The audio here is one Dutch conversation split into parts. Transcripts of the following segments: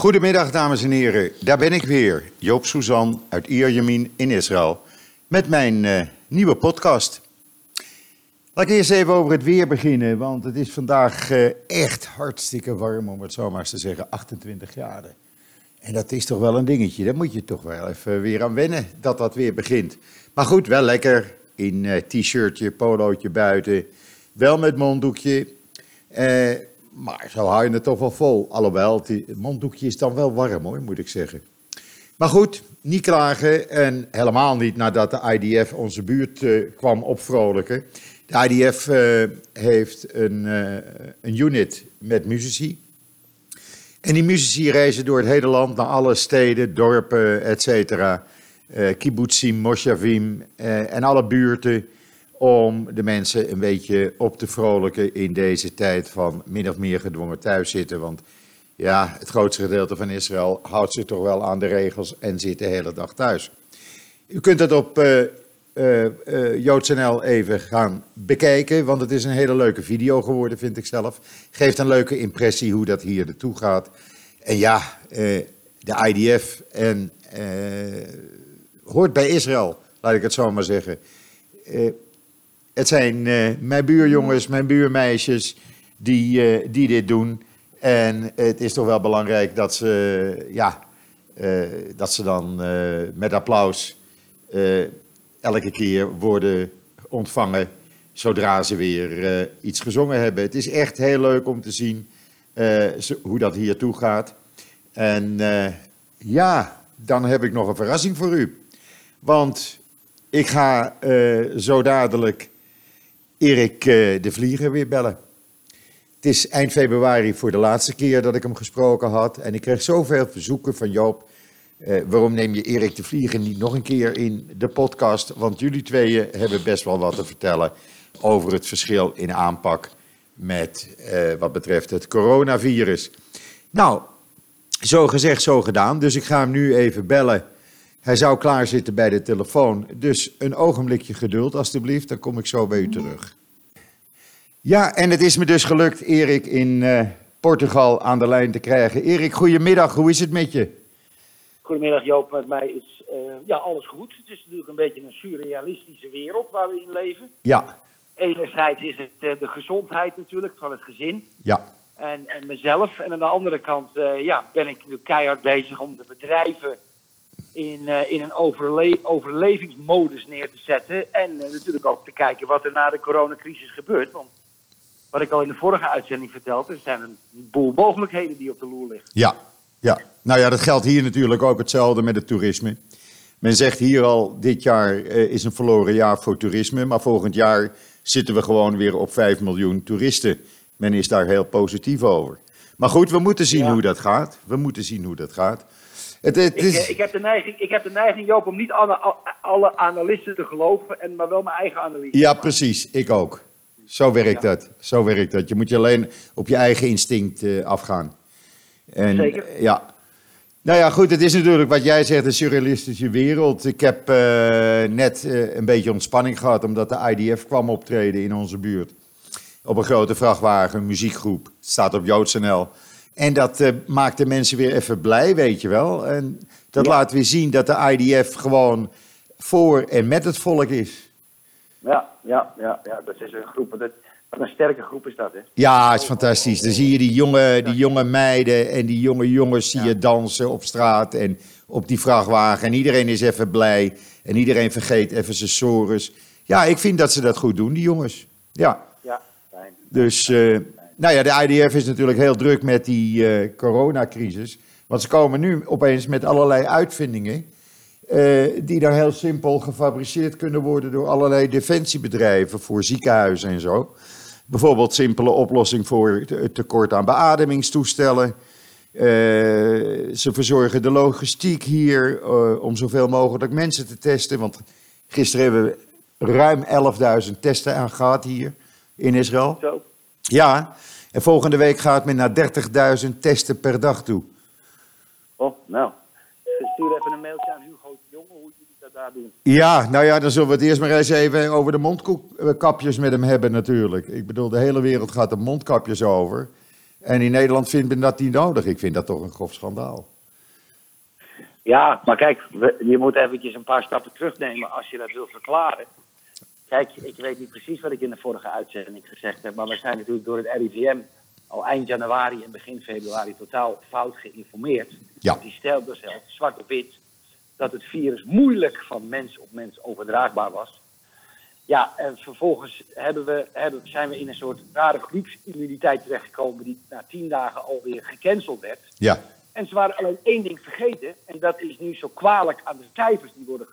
Goedemiddag, dames en heren. Daar ben ik weer, Joop Suzan uit Ierjemien in Israël, met mijn uh, nieuwe podcast. Laat ik eerst even over het weer beginnen, want het is vandaag uh, echt hartstikke warm, om het zo maar eens te zeggen, 28 graden. En dat is toch wel een dingetje, daar moet je toch wel even weer aan wennen, dat dat weer begint. Maar goed, wel lekker in uh, t-shirtje, polootje buiten, wel met monddoekje. Maar zo hou je het toch wel vol. Alhoewel, het monddoekje is dan wel warm hoor, moet ik zeggen. Maar goed, niet klagen en helemaal niet nadat de IDF onze buurt uh, kwam opvrolijken. De IDF eh, heeft een, uh, een unit met muzici. En die muzici reizen door het hele land naar alle steden, dorpen, et cetera. kibbutzim, moshavim en alle buurten om de mensen een beetje op te vrolijken in deze tijd van min of meer gedwongen thuiszitten. Want ja, het grootste gedeelte van Israël houdt zich toch wel aan de regels en zit de hele dag thuis. U kunt het op uh, uh, uh, JoodsNL even gaan bekijken, want het is een hele leuke video geworden, vind ik zelf. Geeft een leuke impressie hoe dat hier naartoe gaat. En ja, de IDF en, hoort bij Israël, laat ik het zo maar zeggen. Het zijn uh, mijn buurjongens, mijn buurmeisjes die, uh, die dit doen. En het is toch wel belangrijk dat ze, ja, uh, dat ze dan met applaus elke keer worden ontvangen zodra ze weer iets gezongen hebben. Het is echt heel leuk om te zien hoe dat hier toe gaat. En ja, dan heb ik nog een verrassing voor u. Want ik ga zo dadelijk Erik eh, de Vlieger weer bellen. Het is eind februari voor de laatste keer dat ik hem gesproken had. En ik kreeg zoveel verzoeken van Joop. Eh, waarom neem je Erik de Vlieger niet nog een keer in de podcast? Want jullie tweeën hebben best wel wat te vertellen over het verschil in aanpak met uh, wat betreft het coronavirus. Nou, zo gezegd, zo gedaan. Dus ik ga hem nu even bellen. Hij zou klaarzitten bij de telefoon. Dus een ogenblikje geduld, alstublieft. Dan kom ik zo bij u terug. Ja, en het is me dus gelukt Erik in uh, Portugal aan de lijn te krijgen. Erik, goedemiddag. Hoe is het met je? Goedemiddag Joop, met mij is uh, ja, alles goed. Het is natuurlijk een beetje een surrealistische wereld waar we in leven. Ja. Enerzijds is het uh, de gezondheid natuurlijk van het gezin. Ja. En, en mezelf. En aan de andere kant ja, ben ik nu keihard bezig om de bedrijven in, uh, in een overle overlevingsmodus neer te zetten. En uh, natuurlijk ook te kijken wat er na de coronacrisis gebeurt. Want wat ik al in de vorige uitzending vertelde, er zijn een boel mogelijkheden die op de loer liggen. Ja, ja. nou ja, dat geldt hier natuurlijk ook hetzelfde met het toerisme. Men zegt hier al, dit jaar uh, is een verloren jaar voor toerisme, maar volgend jaar zitten we gewoon weer op 5 miljoen toeristen. Men is daar heel positief over. Maar goed, we moeten zien ja. hoe dat gaat. We moeten zien hoe dat gaat. Het, het is... ik, ik, heb de neiging, ik heb de neiging, Joop, om niet alle, alle analisten te geloven, en, maar wel mijn eigen analyse. Ja, precies. Ik ook. Zo werkt ja. dat. Zo werkt dat. Je moet je alleen op je eigen instinct uh, afgaan. En, Zeker. Ja. Nou ja, goed, het is natuurlijk wat jij zegt, een surrealistische wereld. Ik heb uh, net uh, een beetje ontspanning gehad, omdat de IDF kwam optreden in onze buurt. Op een grote vrachtwagen, een muziekgroep. Het staat op JoodsNL. En dat uh, maakt de mensen weer even blij, weet je wel. En dat ja. laat weer zien dat de IDF gewoon voor en met het volk is. Ja, ja, ja, ja. dat is een groep. Dat, wat een sterke groep is dat, hè? Ja, het is fantastisch. Dan zie je die jonge, die jonge meiden en die jonge jongens zie je dansen op straat en op die vrachtwagen. En iedereen is even blij. En iedereen vergeet even zijn sores. Ja, ik vind dat ze dat goed doen, die jongens. Ja. Ja, fijn. Dus... Uh, nou ja, de IDF is natuurlijk heel druk met die uh, coronacrisis. Want ze komen nu opeens met allerlei uitvindingen. Uh, die daar heel simpel gefabriceerd kunnen worden door allerlei defensiebedrijven voor ziekenhuizen en zo. Bijvoorbeeld simpele oplossing voor het tekort aan beademingstoestellen. Uh, ze verzorgen de logistiek hier uh, om zoveel mogelijk mensen te testen. Want gisteren hebben we ruim 11.000 testen aan gehad hier in Israël. Zo. Ja, en volgende week gaat men naar 30.000 testen per dag toe. Oh, nou. Stuur even een mailtje aan Hugo Jonge hoe jullie dat daar doen. Ja, nou ja, dan zullen we het eerst maar eens even over de mondkapjes met hem hebben natuurlijk. Ik bedoel, de hele wereld gaat de mondkapjes over. En in Nederland vindt men dat niet nodig. Ik vind dat toch een grof schandaal. Ja, maar kijk, je moet eventjes een paar stappen terugnemen als je dat wil verklaren. Kijk, ik weet niet precies wat ik in de vorige uitzending gezegd heb, maar we zijn natuurlijk door het RIVM al eind januari en begin februari totaal fout geïnformeerd. Ja. Die stelde zelf, zwart op wit, dat het virus moeilijk van mens op mens overdraagbaar was. Ja, en vervolgens hebben we, hebben, zijn we in een soort rare groepsimmuniteit terechtgekomen die na tien dagen alweer gecanceld werd. Ja, En ze waren alleen één ding vergeten. En dat is nu zo kwalijk aan de cijfers die worden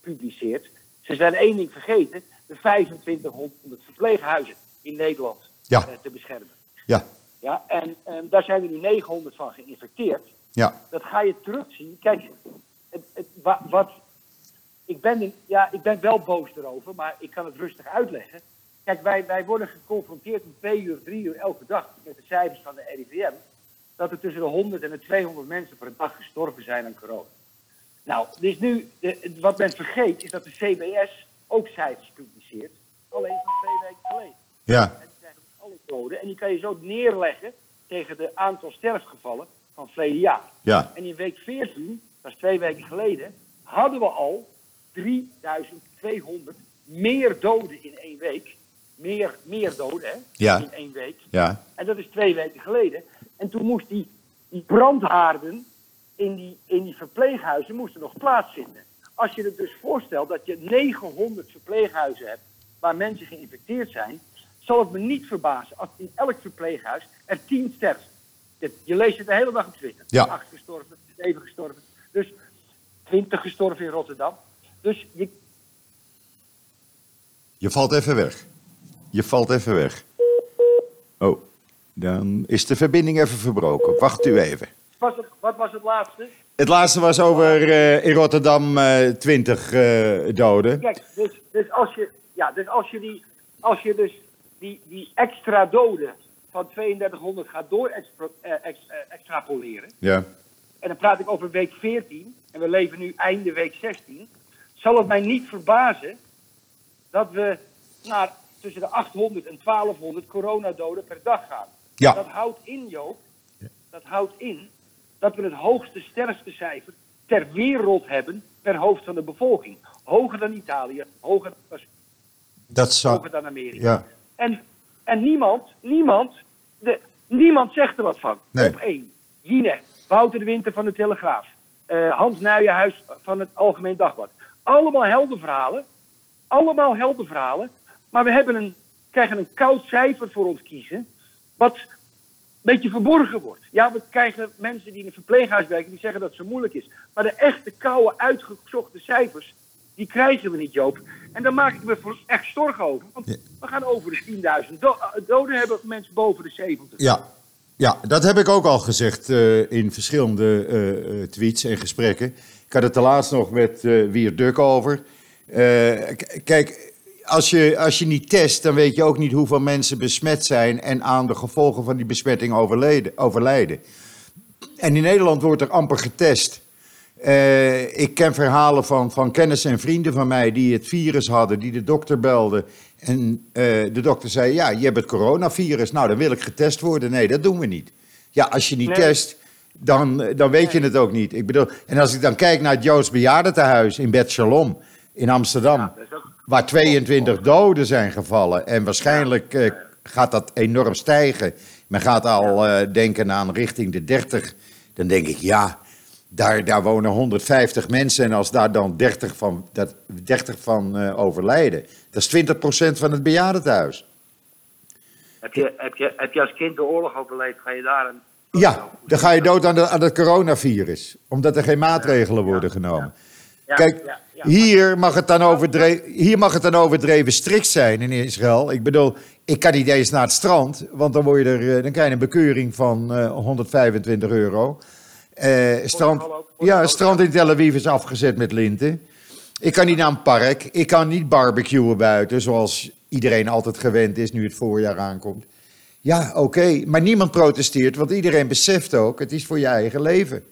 gepubliceerd. Ze zijn één ding vergeten. De 2500 verpleeghuizen in Nederland Ja. eh, te beschermen. ja, Ja, en, en daar zijn er nu 900 van geïnfecteerd. ja. Dat ga je terugzien. Kijk, het, het, wa- wat, ik, ben, in- ja, ik ben wel boos erover, maar ik kan het rustig uitleggen. Kijk, wij, wij worden geconfronteerd om twee uur, drie uur elke dag met de cijfers van de RIVM. Dat er tussen de 100 en de 200 mensen per dag gestorven zijn aan corona. Nou, dus nu, de, wat men vergeet is dat de CBS ook cijfers publiceert. Alleen van twee weken geleden. Ja, En die zijn op alle doden. En die kan je zo neerleggen tegen de aantal sterfgevallen van verleden jaar. ja, En in week 14, dat is twee weken geleden, hadden we al 3200 meer doden in één week. Meer, meer doden, hè? Ja. In één week. ja, En dat is twee weken geleden. En toen moest die, die brandhaarden in die, in die verpleeghuizen moesten nog plaatsvinden. Als je het dus voorstelt dat je 900 verpleeghuizen hebt waar mensen geïnfecteerd zijn, zal het me niet verbazen als in elk verpleeghuis er 10 sterven. Dit- Je leest het de hele dag op Twitter. Ja. 8 gestorven, 7 gestorven. Dus 20 gestorven in Rotterdam. Dus je, je valt even weg. Je valt even weg. Oh, dan is de verbinding even verbroken. Wacht u even. Was het, wat was het laatste? Het laatste was over eh, in Rotterdam eh 20 eh, doden. Kijk, dus, dus als je, ja, dus als je, die, als je dus die, die extra doden van 3200 gaat door expro- ex- extrapoleren. Ja, En dan praat ik over week 14. En we leven nu einde week 16. Zal het mij niet verbazen dat we naar tussen de 800 en 1200 coronadoden per dag gaan. Ja. Dat houdt in, Joop, dat houdt in dat we het hoogste sterftecijfer ter wereld hebben per hoofd van de bevolking. Hoger dan Italië, hoger dan, dat zou. hoger dan Amerika. Ja, En, en niemand, niemand, de, niemand zegt er wat van. Nee. Op één. Jinek, Wouter de Winter van de Telegraaf. eh, Hans Nuijenhuis van het Algemeen Dagblad. Allemaal heldenverhalen. Allemaal heldenverhalen. Maar we hebben een, krijgen een koud cijfer voor ons kiezen. Wat beetje verborgen wordt. Ja, we krijgen mensen die in een verpleeghuis werken. Die zeggen dat het zo moeilijk is. Maar de echte koude, uitgezochte cijfers. Die krijgen we niet, Joop. En daar maak ik me voor echt zorgen over. Want Ja. we gaan over de 10.000 do- eh, doden hebben. Mensen boven de 70. ja. ja, dat heb ik ook al gezegd eh, in verschillende eh, tweets en gesprekken. Ik had het de laatst nog met Wier Duk over. Kijk, als je, als je niet test, dan weet je ook niet hoeveel mensen besmet zijn en aan de gevolgen van die besmetting overleden, overlijden. En in Nederland wordt er amper getest. Eh, ik ken verhalen van, van kennissen en vrienden van mij die het virus hadden, die de dokter belden. En eh, de dokter zei: Ja, je hebt het coronavirus. Nou, dan wil ik getest worden. Nee, dat doen we niet. Ja, als je niet Nee. test, dan, dan weet je het ook niet. Ik bedoel, en als ik dan kijk naar het Joods bejaardentehuis in Bet Shalom in Amsterdam, Ja, dat is ook- waar 22 doden zijn gevallen. En waarschijnlijk eh, gaat dat enorm stijgen. Men gaat al eh, denken aan richting de 30. Dan denk ik, ja, daar, daar wonen 150 mensen. En als daar dan 30 van, dat, 30 van eh, overlijden, dat is 20% van het bejaardentehuis. Heb je, heb, je, heb je als kind de oorlog overleefd? Ga je daar een. Ja, dan ga je dood aan, de, aan het coronavirus. Omdat er geen maatregelen worden genomen. Kijk, ja, hier mag, het dan overdreven, hier mag het dan overdreven strikt zijn in Israël. Ik bedoel, ik kan niet eens naar het strand, want dan, word je er, eh, dan krijg je een bekeuring van eh, 125 euro. Eh, strand, ja, strand in Tel Aviv is afgezet met linten. Ik kan niet naar een park, ik kan niet barbecuen buiten, zoals iedereen altijd gewend is nu het voorjaar aankomt. Ja, oké, maar niemand protesteert, want iedereen beseft ook, het is voor je eigen leven.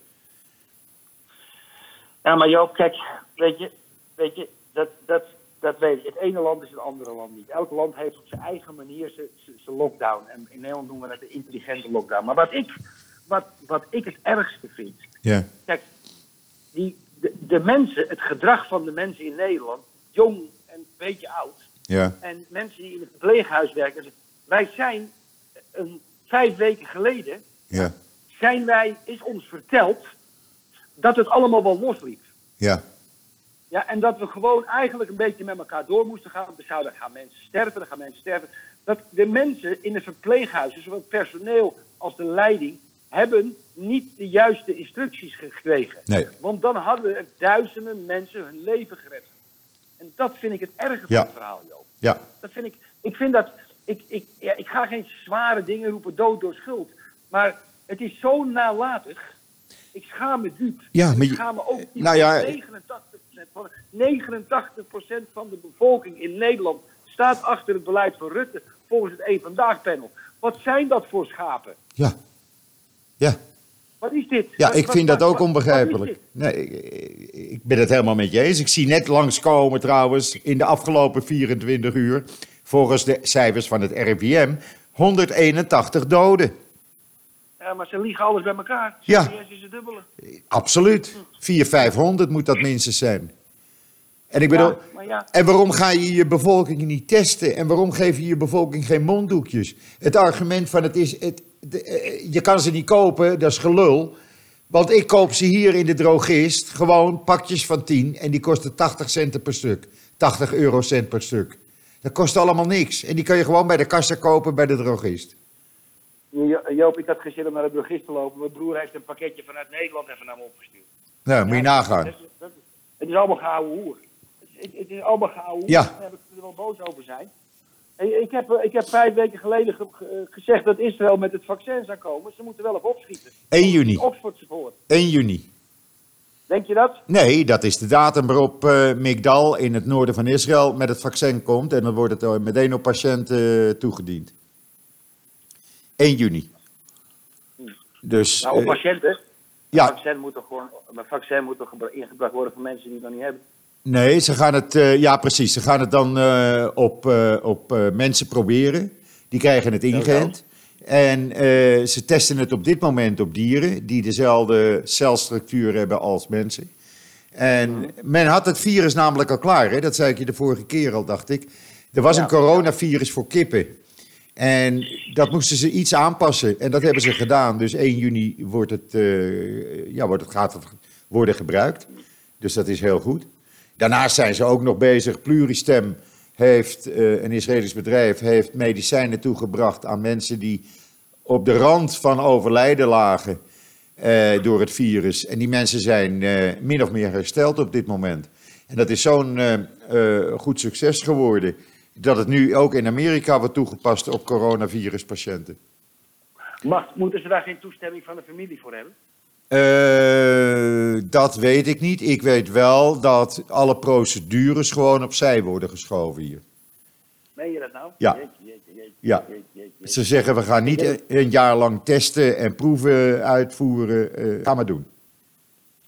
Ja, maar Joop, kijk, weet je, weet je dat, dat, dat weet ik. Het ene land is het andere land niet. Elk land heeft op zijn eigen manier zijn lockdown. En in Nederland noemen we dat de intelligente lockdown. Maar wat ik, wat, wat ik het ergste vind. Kijk, die, de, de mensen, het gedrag van de mensen in Nederland, jong en een beetje oud. En mensen die in het verpleeghuis werken. Wij zijn een, vijf weken geleden, zijn wij, is ons verteld dat het allemaal wel losliep. Ja. Ja, en dat we gewoon eigenlijk een beetje met elkaar door moesten gaan. We zouden gaan mensen sterven, dan gaan mensen sterven. Dat de mensen in de verpleeghuizen, zowel het personeel als de leiding, hebben niet de juiste instructies gekregen. Nee. Want dan hadden er duizenden mensen hun leven gered. En dat vind ik het erge van Ja. het verhaal, Joop. Ja. Dat vind ik, ik vind dat, ik, ik, ja, ik ga geen zware dingen roepen, dood door schuld. Maar het is zo nalatig. Ik schaam me diep. Ja, maar ik schaam me ook diep. nou ja, 89%, van, 89% van de bevolking in Nederland staat achter het beleid van Rutte volgens het Eén Vandaag panel. Wat zijn dat voor schapen? Ja. Ja. Wat is dit? Ja, Wat- ik wat- vind dat ook wat- onbegrijpelijk. Nee, ik- ik ben het helemaal met je eens. Ik zie net langskomen trouwens in de afgelopen 24 uur, volgens de cijfers van het RIVM, 181 doden. Ja, maar ze liegen alles bij elkaar. Ja. CBS is het dubbele. Absoluut. 400, 500 moet dat minstens zijn. En ik bedoel, Ja, maar ja. en waarom ga je je bevolking niet testen? En waarom geef je je bevolking geen monddoekjes? Het argument van het is, het, de- eh, je kan ze niet kopen, dat is gelul. Want ik koop ze hier in de drogist, gewoon pakjes van 10 en die kosten 80 centen per stuk. 80 eurocent per stuk. Dat kost allemaal niks. En die kan je gewoon bij de kassa kopen bij de drogist. Jo- Joop, ik had geen zin om naar de drogist te lopen. Mijn broer heeft een pakketje vanuit Nederland even naar me opgestuurd. Nou, moet je nagaan. Het is allemaal gehouden hoer. Het, is- allemaal gehouden hoer. Ja. Daar heb ik er wel boos over zijn. Ik heb, eh, ik heb vijf weken geleden ge- ge- gezegd dat Israël met het vaccin zou komen. Ze moeten wel op opschieten. 1 juni. Oxford voor. 1 juni. Denk je dat? Nee, dat is de datum waarop eh Migdal in het noorden van Israël met het vaccin komt. En dan wordt het eh, meteen op patiënten eh, toegediend. 1 juni. Dus, Nou, op eh, patiënten. Ja, vaccin moet toch gewoon, een vaccin moet toch gebra- ingebracht worden voor mensen die het nog niet hebben. nee, ze gaan het, eh, ja precies, ze gaan het dan eh, op, op mensen proberen. Die krijgen het ingeënt. En ze testen het op dit moment op dieren die dezelfde celstructuur hebben als mensen. En men had het virus namelijk al klaar, hè? dat zei ik je de vorige keer al, dacht ik. Er was Ja, een coronavirus voor kippen. En dat moesten ze iets aanpassen. En dat hebben ze gedaan. Dus 1 juni wordt het, eh, ja, wordt het, gaat worden gebruikt. Dus dat is heel goed. Daarnaast zijn ze ook nog bezig. Pluristem heeft, eh, een Israëlisch bedrijf, heeft medicijnen toegebracht aan mensen die op de rand van overlijden lagen eh, door het virus. En die mensen zijn min of meer hersteld op dit moment. En dat is zo'n goed succes geworden dat het nu ook in Amerika wordt toegepast op coronaviruspatiënten. Mag, moeten ze daar geen toestemming van de familie voor hebben? Eh, dat weet ik niet. Ik weet wel dat alle procedures gewoon opzij worden geschoven hier. Meen je dat nou? Ja. Jeetje, jeetje, jeetje, Ja. Ze zeggen we gaan niet een- jaar lang testen en proeven uitvoeren. Eh, ga maar doen.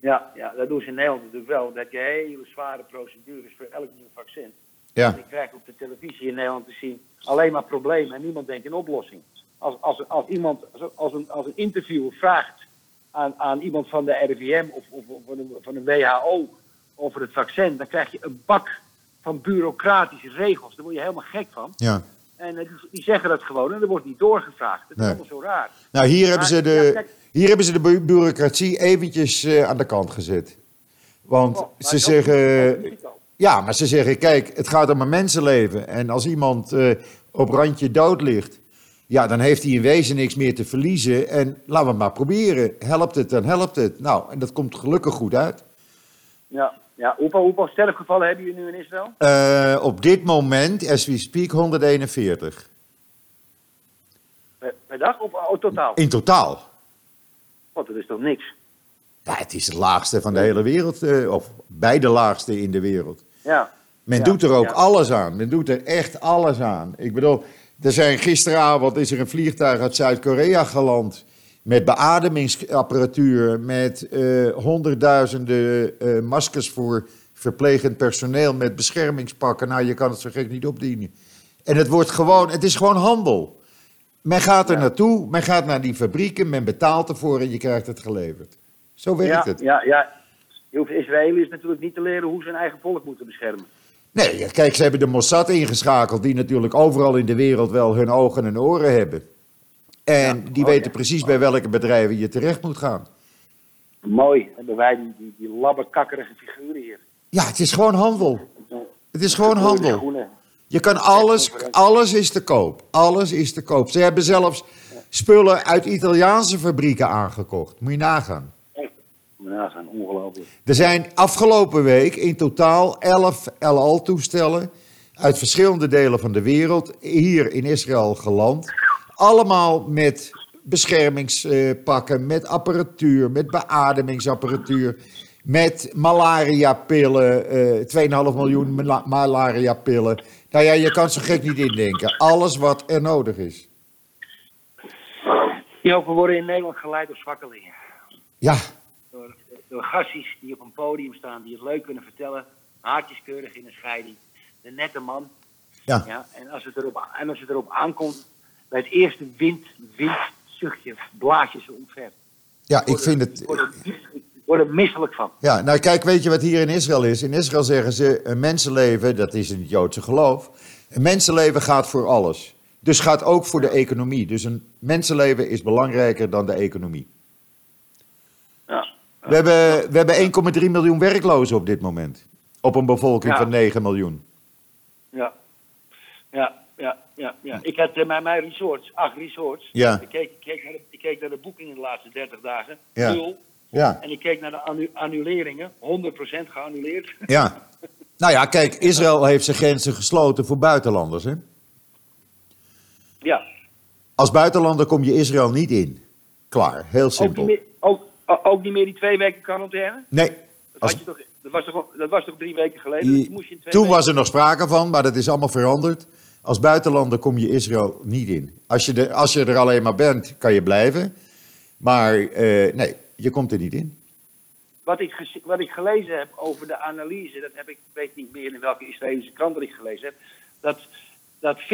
Ja, ja, dat doen ze in Nederland natuurlijk wel. Dat je hele zware procedures voor elk nieuw vaccin. Ja, En ik krijg op de televisie in Nederland te zien alleen maar problemen en niemand denkt in oplossing. Als, als, als iemand, als, een, als een interviewer vraagt aan, aan iemand van de RIVM of, of, of van, de, van de WHO over het vaccin, dan krijg je een bak van bureaucratische regels. Daar word je helemaal gek van. ja. En eh, die, die zeggen dat gewoon en er wordt niet doorgevraagd. Dat is Nee. allemaal zo raar. Nou, hier hebben ze ja, de, kijk. hier hebben ze de bu- bureaucratie eventjes eh, aan de kant gezet. Want Oh, ze zeggen, Ja, maar ze zeggen, kijk, het gaat om een mensenleven. En als iemand eh, op randje dood ligt, ja, dan heeft hij in wezen niks meer te verliezen. En laten we maar proberen. Helpt het, dan helpt het. Nou, en dat komt gelukkig goed uit. Ja, ja. Hoeveel, hoeveel sterfgevallen hebben jullie nu in Israël? Eh, op dit moment, as we speak, 141. Per, per dag of oh, totaal? In totaal. Want dat is toch niks? Ja, het is het laagste van de hele wereld. eh, of bij de laagste in de wereld. Ja. Men Ja, doet er ook ja. alles aan. Men doet er echt alles aan. Ik bedoel, er zijn gisteravond is er een vliegtuig uit Zuid-Korea geland. Met beademingsapparatuur, met eh, honderdduizenden eh, maskers voor verplegend personeel met beschermingspakken. Nou, je kan het zo gek niet opdienen. En het wordt gewoon, het is gewoon handel. Men gaat er Ja. naartoe, men gaat naar die fabrieken, men betaalt ervoor en je krijgt het geleverd. Zo werkt ja, het. Ja, ja. Je hoeft Israëliërs natuurlijk niet te leren hoe ze hun eigen volk moeten beschermen. Nee, kijk, ze hebben de Mossad ingeschakeld, die natuurlijk overal in de wereld wel hun ogen en oren hebben. En die oh, weten ja. precies bij welke bedrijven je terecht moet gaan. Mooi, hebben wij die, die, die labbekakkerige figuren hier. Ja, het is gewoon handel. Het is gewoon handel. Je kan alles, alles is te koop. Alles is te koop. Ze hebben zelfs spullen uit Italiaanse fabrieken aangekocht. Moet je nagaan. Ja, zijn ongelooflijk. Er zijn afgelopen week in totaal 11 El Al-toestellen uit verschillende delen van de wereld hier in Israël geland. Allemaal met beschermingspakken, met apparatuur, met beademingsapparatuur, met malariapillen, eh 2,5 miljoen mala- malariapillen. Nou ja, je kan zo gek niet indenken. Alles wat er nodig is. Ja, we worden in Nederland geleid door zwakkelingen. Ja, Door, gassies die op een podium staan, die het leuk kunnen vertellen. Haartjeskeurig in een scheiding. De nette man. ja. Ja, en, als het erop, en als het erop aankomt, bij het eerste wind, windzuchtje blaas je ze omver. ja ik vind het... Ik word er, ik word er misselijk van. Ja, nou kijk, weet je wat hier in Israël is? In Israël zeggen ze, een mensenleven, dat is in het Joodse geloof, een mensenleven gaat voor alles. Dus gaat ook voor de economie. Dus een mensenleven is belangrijker dan de economie. We hebben, we hebben 1,3 miljoen werklozen op dit moment. Op een bevolking Ja. van 9 miljoen. Ja, ja, ja, ja. ja. Ik had eh, bij mijn resorts, acht resorts. Ja. Ik keek, ik, keek naar de, ik keek naar de boekingen de laatste 30 dagen. Ja. Nul. Ja, En ik keek naar de annu- annuleringen. 100% geannuleerd. ja. Nou ja, kijk, Israël heeft zijn grenzen gesloten voor buitenlanders. Hè? Ja. Als buitenlander kom je Israël niet in. Klaar, heel Ook niet, simpel. meer, ook, ook niet meer die twee weken quarantaine? Nee, Dat, Als- had je toch, dat, was toch, dat was toch drie weken geleden? Moest je in twee Toen weken- was er nog sprake van, maar dat is allemaal veranderd. Als buitenlander kom je Israël niet in. Als je, er, als je er alleen maar bent, kan je blijven. Maar eh, nee, je komt er niet in. Wat ik, wat ik gelezen heb over de analyse, dat heb ik, ik weet niet meer in welke Israëlische krant dat ik gelezen heb, dat, dat 40%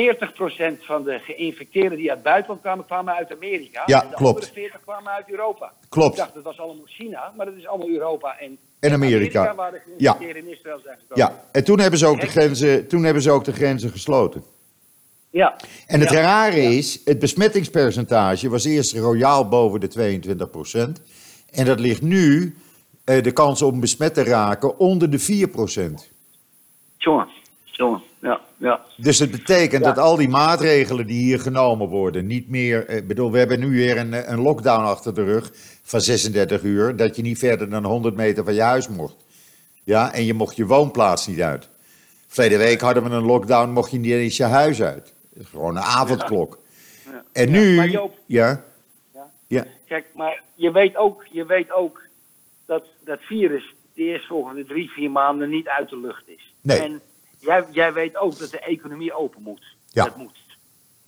van de geïnfecteerden die uit het buitenland kwamen, kwamen uit Amerika. Ja, en de klopt. andere 40 kwamen uit Europa. Klopt. Ik dacht dat was allemaal China, maar dat is allemaal Europa en, En Amerika. waar de geïnfecteerden in Israël zijn gekomen. Ja, en toen hebben ze ook de grenzen, toen hebben ze ook de grenzen gesloten. ja. En het Ja. rare is, het besmettingspercentage was eerst royaal boven de 22%. En dat ligt nu, eh, de kans om besmet te raken, onder de 4%. Jongen, jongen, ja, ja. Dus het betekent Ja. dat al die maatregelen die hier genomen worden, niet meer. Ik bedoel, we hebben nu weer een, een lockdown achter de rug van 36 uur. Dat je niet verder dan 100 meter van je huis mocht. Ja, en je mocht je woonplaats niet uit. Verleden week hadden we een lockdown, mocht je niet eens je huis uit. Gewoon een avondklok. Ja. En Ja, nu. maar Joop- ja, Ja. ja, Kijk, maar je weet ook, je weet ook dat dat virus de eerstvolgende drie, vier maanden niet uit de lucht is. Nee. En jij, jij weet ook dat de economie open moet. Ja. Dat moet.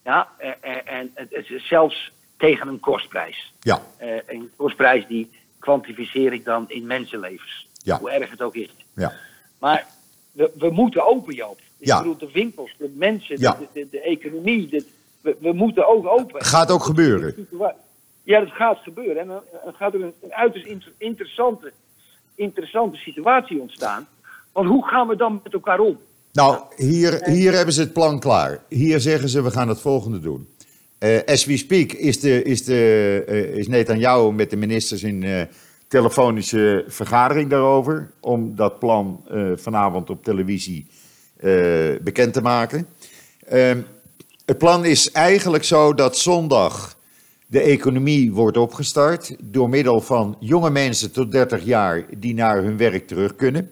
Ja, eh, eh, en het is zelfs tegen een kostprijs. ja, Eh, een kostprijs die kwantificeer ik dan in mensenlevens. Ja. Hoe erg het ook is. ja. Maar we, we moeten open, Joop. Dus Ja. Ik bedoel, de winkels, de mensen, Ja. de, de, de economie. de- we, we moeten ook open. Gaat ook gebeuren. Ja, dat gaat gebeuren. En dan gaat er een, een uiterst inter- interessante, interessante situatie ontstaan. Want hoe gaan we dan met elkaar om? Nou, hier, hier hebben ze het plan klaar. Hier zeggen ze, we gaan het volgende doen. Eh as we speak is, de, is, de, is Netanyahu met de ministers in eh, telefonische vergadering daarover. Om dat plan vanavond op televisie bekend te maken. Ehm, het plan is eigenlijk zo dat zondag de economie wordt opgestart. Door middel van jonge mensen tot 30 jaar die naar hun werk terug kunnen.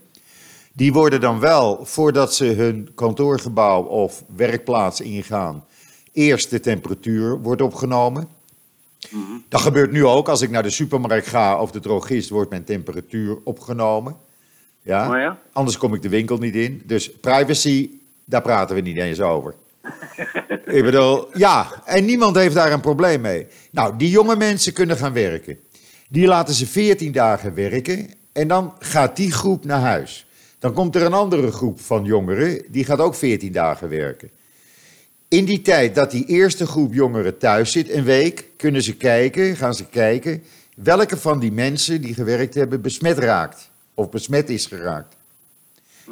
Die worden dan wel, voordat ze hun kantoorgebouw of werkplaats ingaan, eerst de temperatuur wordt opgenomen. Dat gebeurt nu ook. Als ik naar de supermarkt ga of de drogist, wordt mijn temperatuur opgenomen. Ja? Oh ja? Anders kom ik de winkel niet in. Dus privacy, daar praten we niet eens over. ik bedoel, ja, en niemand heeft daar een probleem mee. Nou, die jonge mensen kunnen gaan werken. Die laten ze 14 dagen werken en dan gaat die groep naar huis. Dan komt er een andere groep van jongeren, die gaat ook 14 dagen werken. In die tijd dat die eerste groep jongeren thuis zit, een week, kunnen ze kijken, gaan ze kijken welke van die mensen die gewerkt hebben besmet raakt of besmet is geraakt.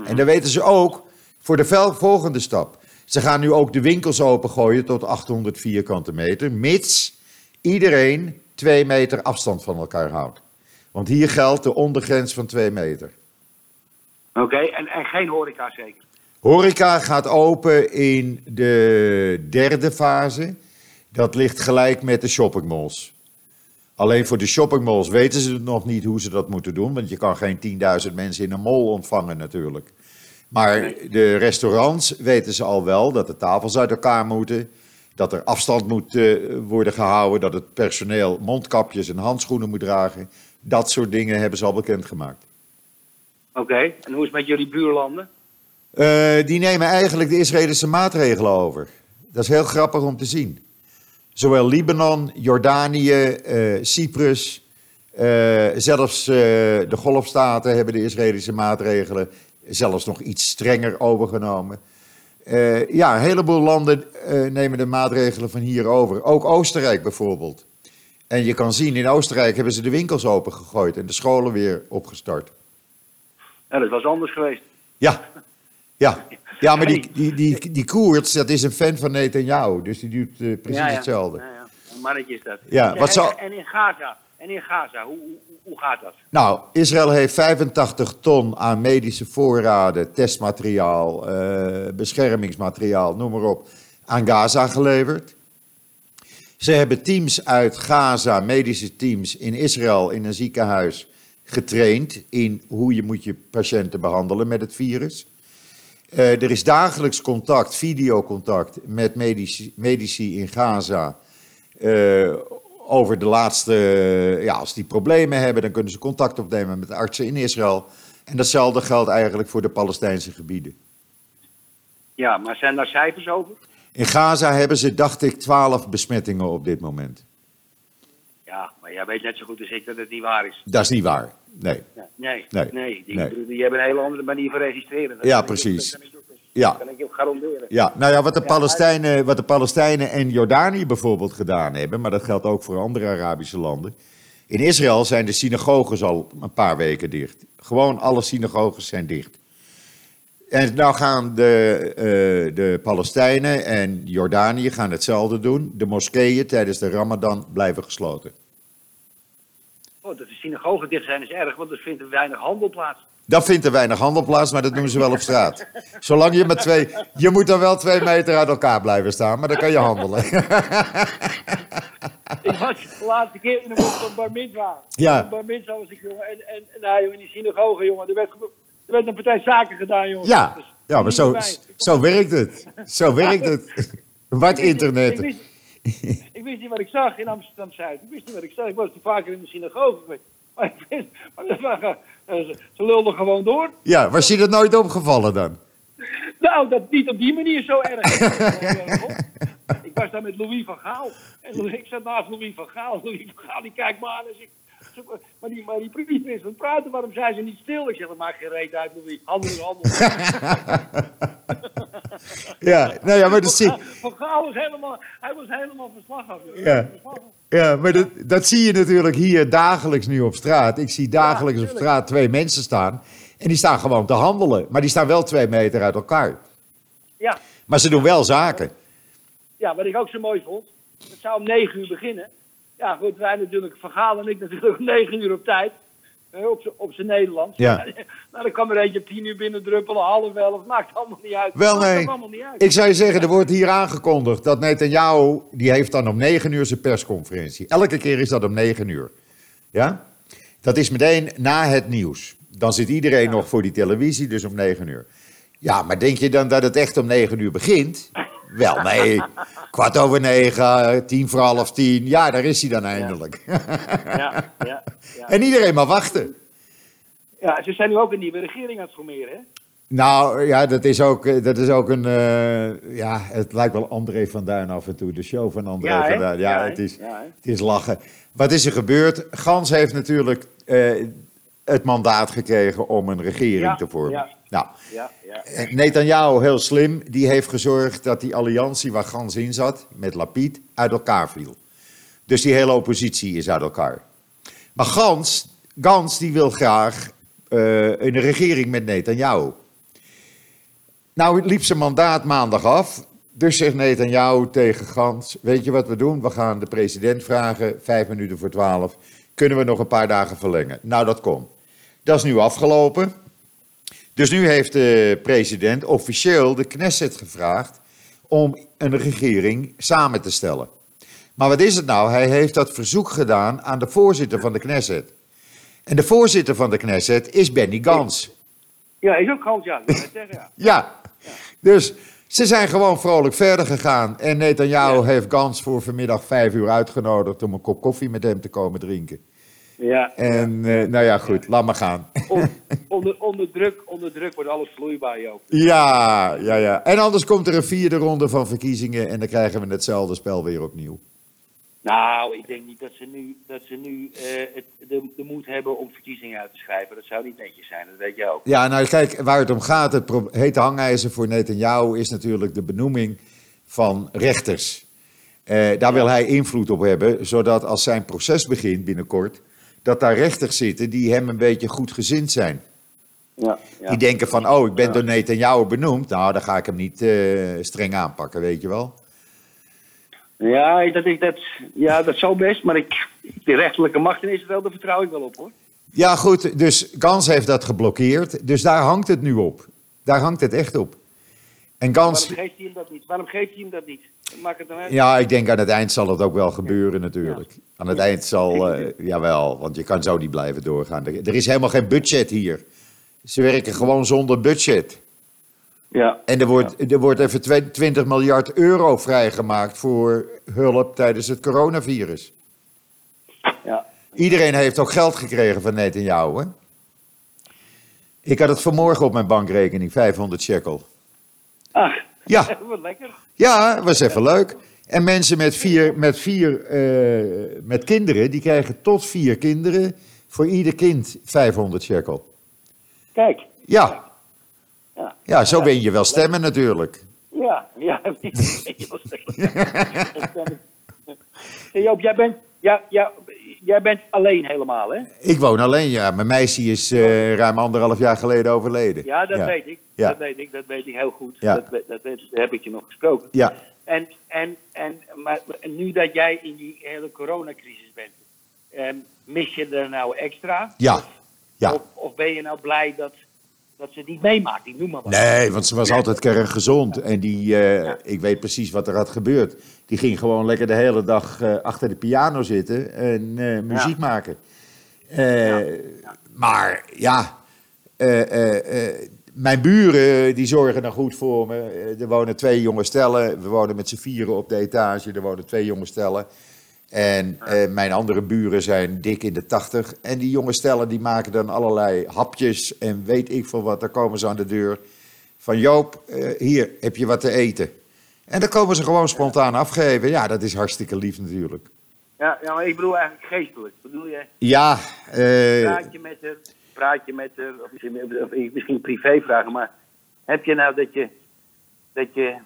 En dan weten ze ook voor de volgende stap. Ze gaan nu ook de winkels opengooien tot 800 vierkante meter, mits iedereen twee meter afstand van elkaar houdt. Want hier geldt de ondergrens van twee meter. Oké, en, en geen horeca zeker? Horeca gaat open in de derde fase. Dat ligt gelijk met de shoppingmalls. Alleen voor de shoppingmalls weten ze nog niet hoe ze dat moeten doen. Want je kan geen 10.000 mensen in een mall ontvangen natuurlijk. Maar de restaurants weten ze al wel dat de tafels uit elkaar moeten. Dat er afstand moet eh, worden gehouden. Dat het personeel mondkapjes en handschoenen moet dragen. Dat soort dingen hebben ze al bekendgemaakt. Oké, en hoe is het met jullie buurlanden? Eh, die nemen eigenlijk de Israëlische maatregelen over. Dat is heel grappig om te zien. Zowel Libanon, Jordanië, eh, Cyprus, eh, zelfs de Golfstaten hebben de Israëlische maatregelen zelfs nog iets strenger overgenomen. Ja, een heleboel landen nemen de maatregelen van hier over. Ook Oostenrijk bijvoorbeeld. En je kan zien, in Oostenrijk hebben ze de winkels opengegooid en de scholen weer opgestart. Ja, dat was anders geweest. Ja, ja. ja maar die, die, die, die Koerts, dat is een fan van Netanyahu, dus die doet eh, precies Ja, ja. hetzelfde. Ja, ja. Een mannetje is dat. Ja, En- wat zou- En in Gaza, en in Gaza hoe, hoe, hoe gaat dat? Nou, Israël heeft 85 ton aan medische voorraden, testmateriaal, eh, beschermingsmateriaal, noem maar op, aan Gaza geleverd. Ze hebben teams uit Gaza, medische teams in Israël in een ziekenhuis getraind in hoe je moet je patiënten behandelen met het virus. Eh, er is dagelijks contact, videocontact met medici, medici in Gaza eh, over de laatste, ja, als die problemen hebben, dan kunnen ze contact opnemen met artsen in Israël. En datzelfde geldt eigenlijk voor de Palestijnse gebieden. Ja, maar zijn daar cijfers over? In Gaza hebben ze, dacht ik, 12 besmettingen op dit moment. Ja, maar jij weet net zo goed als ik dat het niet waar is. Dat is niet waar. Nee. Nee, Nee, nee, die, nee. die hebben een hele andere manier van registreren. Dat Ja, precies. Ja. Kan ik ook garanderen. Ja, nou ja, wat de, Palestijnen, wat de Palestijnen en Jordanië bijvoorbeeld gedaan hebben, maar dat geldt ook voor andere Arabische landen. In Israël zijn de synagoges al een paar weken dicht. Gewoon alle synagoges zijn dicht. En nou gaan de, eh, de Palestijnen en Jordanië gaan hetzelfde doen. De moskeeën tijdens de Ramadan blijven gesloten. Oh, dat de synagogen dicht zijn is erg, want er vindt er weinig handel plaats. Dat vindt er weinig handel plaats, maar dat doen ze wel op straat. Zolang je met twee. Je moet dan wel twee meter uit elkaar blijven staan, maar dan kan je handelen. Ik was de laatste keer in een op bar mitzwa. Ja. Bar mitzwa was ik, jongen. En, en, en nou, jongen, in die synagoge, jongen. Er werd, er werd een partij zaken gedaan, jongen. Ja, Dus, ja maar zo, zo werkt het. Zo werkt het. Wat internet. Ik wist, ik wist niet wat ik zag in Amsterdam-Zuid. Ik wist niet wat ik zag. Ik was te vaker in de synagoge geweest. Maar ik wist, maar dat waren, ze, ze lulden gewoon door. Ja, was je dat nooit opgevallen dan? Nou, dat niet op die manier zo erg. ik was daar met Louis van Gaal. En ik zat naast Louis van Gaal. Louis van Gaal die kijkt me aan en zegt... Maar die, maar die priester is het praten, waarom zijn ze niet stil? Ik zeg, dat maakt geen reet uit, Louis. Handel handel. Ja, nou ja, maar dat zie, Van Gaal was helemaal, hij was helemaal verslag af. Ja. Ja, maar dat, dat zie je natuurlijk hier dagelijks nu op straat. Ik zie dagelijks op straat twee mensen staan. En die staan gewoon te handelen. Maar die staan wel twee meter uit elkaar. Ja. Maar ze doen wel zaken. ja, wat ik ook zo mooi vond. Het zou om negen uur beginnen. Ja, goed, wij natuurlijk, Van Gaal en ik natuurlijk om negen uur op tijd. Op op zijn Nederlands. Ja. nou, dan kan er eentje op tien uur binnen druppelen, half elf. Maakt allemaal niet uit. Wel Maakt nee. allemaal niet uit. Ik zou je zeggen, er wordt hier aangekondigd dat Netanyahu, die heeft dan om 9 uur zijn persconferentie. Elke keer is dat om 9 uur. Ja? Dat is meteen na het nieuws. Dan zit iedereen nog voor die televisie, dus om 9 uur. Ja, maar denk je dan dat het echt om 9 uur begint? Wel, nee. Kwart over negen, tien voor half tien. Ja, daar is hij dan eindelijk. Ja, ja, ja. En iedereen maar wachten. ja, ze zijn nu ook een nieuwe regering aan het formeren, hè? Nou ja, dat is ook, eh, dat is ook een. eh, ja, het lijkt wel André van Duin af en toe. De show van André Ja, van Duin. Ja, het, is, Ja, het is lachen. Wat is er gebeurd? Gans heeft natuurlijk eh, het mandaat gekregen om een regering Ja, te vormen. ja, Nou, Ja, ja. eh, Netanyahu, heel slim, die heeft gezorgd dat die alliantie waar Gans in zat, met Lapid, uit elkaar viel. Dus die hele oppositie is uit elkaar. Maar Gans, Gans die wil graag eh, een regering met Netanyahu. Nou liep zijn mandaat maandag af. Dus zegt Netanyahu tegen Gans, weet je wat we doen? We gaan de president vragen, vijf minuten voor twaalf. Kunnen we nog een paar dagen verlengen? Nou, dat kon. Dat is nu afgelopen. Dus nu heeft de president officieel de Knesset gevraagd om een regering samen te stellen. Maar wat is het nou? Hij heeft dat verzoek gedaan aan de voorzitter van de Knesset. En de voorzitter van de Knesset is Benny Gans. Ja, is ook Hans, ja. Ja. Ja, dus ze zijn gewoon vrolijk verder gegaan. En Netanyahu Ja. heeft Gans voor vanmiddag vijf uur uitgenodigd om een kop koffie met hem te komen drinken. Ja. En eh, nou ja, goed, laat maar gaan. On- onder, onder, druk, onder druk wordt alles vloeibaar, Joop. Ja, ja, ja. En anders komt er een vierde ronde van verkiezingen en dan krijgen we hetzelfde spel weer opnieuw. Nou, ik denk niet dat ze nu, dat ze nu eh, het, de, de moed hebben om verkiezingen uit te schrijven. Dat zou niet netjes zijn, dat weet je ook. Ja, nou kijk, waar het om gaat, het hete hangijzer voor Netanyahu is natuurlijk de benoeming van rechters. Eh, daar wil hij invloed op hebben, zodat als zijn proces begint binnenkort, dat daar rechters zitten die hem een beetje goed gezind zijn. Ja, ja. Die denken van, oh, ik ben door Netanyahu benoemd, nou, dan ga ik hem niet eh, streng aanpakken, weet je wel. Ja, dat, is, dat, ja, dat zou best, maar ik, de rechterlijke macht in Israël, daar vertrouw ik wel op hoor. Ja, goed, dus Gans heeft dat geblokkeerd, dus daar hangt het nu op. Daar hangt het echt op. En Gans, Waarom geeft hij hem dat niet? Waarom geeft hij hem dat niet? Maakt het dan uit. Ja, ik denk aan het eind zal het ook wel gebeuren natuurlijk. Aan het eind zal, eh, jawel, want je kan zo niet blijven doorgaan. Er, er is helemaal geen budget hier. Ze werken gewoon zonder budget. Ja. En er wordt, er wordt even twe- 20 miljard euro vrijgemaakt voor hulp tijdens het coronavirus. ja. Iedereen heeft ook geld gekregen van Netanyahu, hè? Ik had het vanmorgen op mijn bankrekening, 500 shekel. Ach, Ja, wat lekker. Ja, was even leuk. En mensen met vier, met vier eh, met kinderen, die krijgen tot vier kinderen voor ieder kind 500 shekel. Kijk. Ja, Ja. ja zo win je wel stemmen natuurlijk. Ja, ja. Hey, Joop, jij bent, ja, ja, jij bent alleen helemaal, hè? Ik woon alleen, ja. Mijn meisje is eh, ruim anderhalf jaar geleden overleden. Ja, dat weet ik. Ja. Dat weet ik, dat weet ik heel goed. Ja. Dat, dat, heb ik je nog gesproken. Ja, En, en, en maar nu dat jij in die hele coronacrisis bent, ehm, mis je er nou extra? ja, ja. Of, of ben je nou blij dat, dat ze het niet meemaakt? Ik noem maar wat. Nee, want ze was altijd kerngezond. En die, eh, ik weet precies wat er had gebeurd. Die ging gewoon lekker de hele dag eh, achter de piano zitten en eh, muziek maken. Maar ja, mijn buren die zorgen dan goed voor me. Er wonen twee jonge stellen. We wonen met z'n vieren op de etage. Er wonen twee jonge stellen. En eh, mijn andere buren zijn dik in de tachtig. En die jonge stellen die maken dan allerlei hapjes en weet ik veel wat. Dan komen ze aan de deur van Joop, eh, hier heb je wat te eten. En dan komen ze gewoon spontaan afgeven. Ja, dat is hartstikke lief natuurlijk. Ja, ja, maar ik bedoel eigenlijk geestelijk. Bedoel je, Ja, eh, praat je met haar, praat je met haar, of misschien, of misschien privé vragen, maar heb je nou dat je, dat je,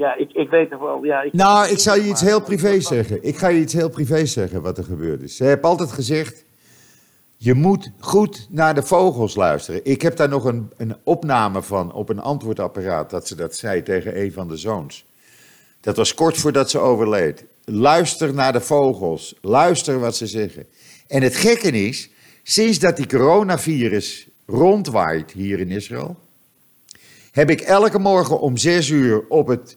ja, ik, ik weet toch wel, ja. Ik, nou, ik zal je iets heel privé zeggen. Ik ga je iets heel privé zeggen wat er gebeurd is. Ze heeft altijd gezegd, je moet goed naar de vogels luisteren. Ik heb daar nog een, een opname van op een antwoordapparaat dat ze dat zei tegen een van de zoons. Dat was kort voordat ze overleed. Luister naar de vogels. Luister wat ze zeggen. En het gekke is, sinds dat die coronavirus rondwaait hier in Israël, heb ik elke morgen om zes uur op het,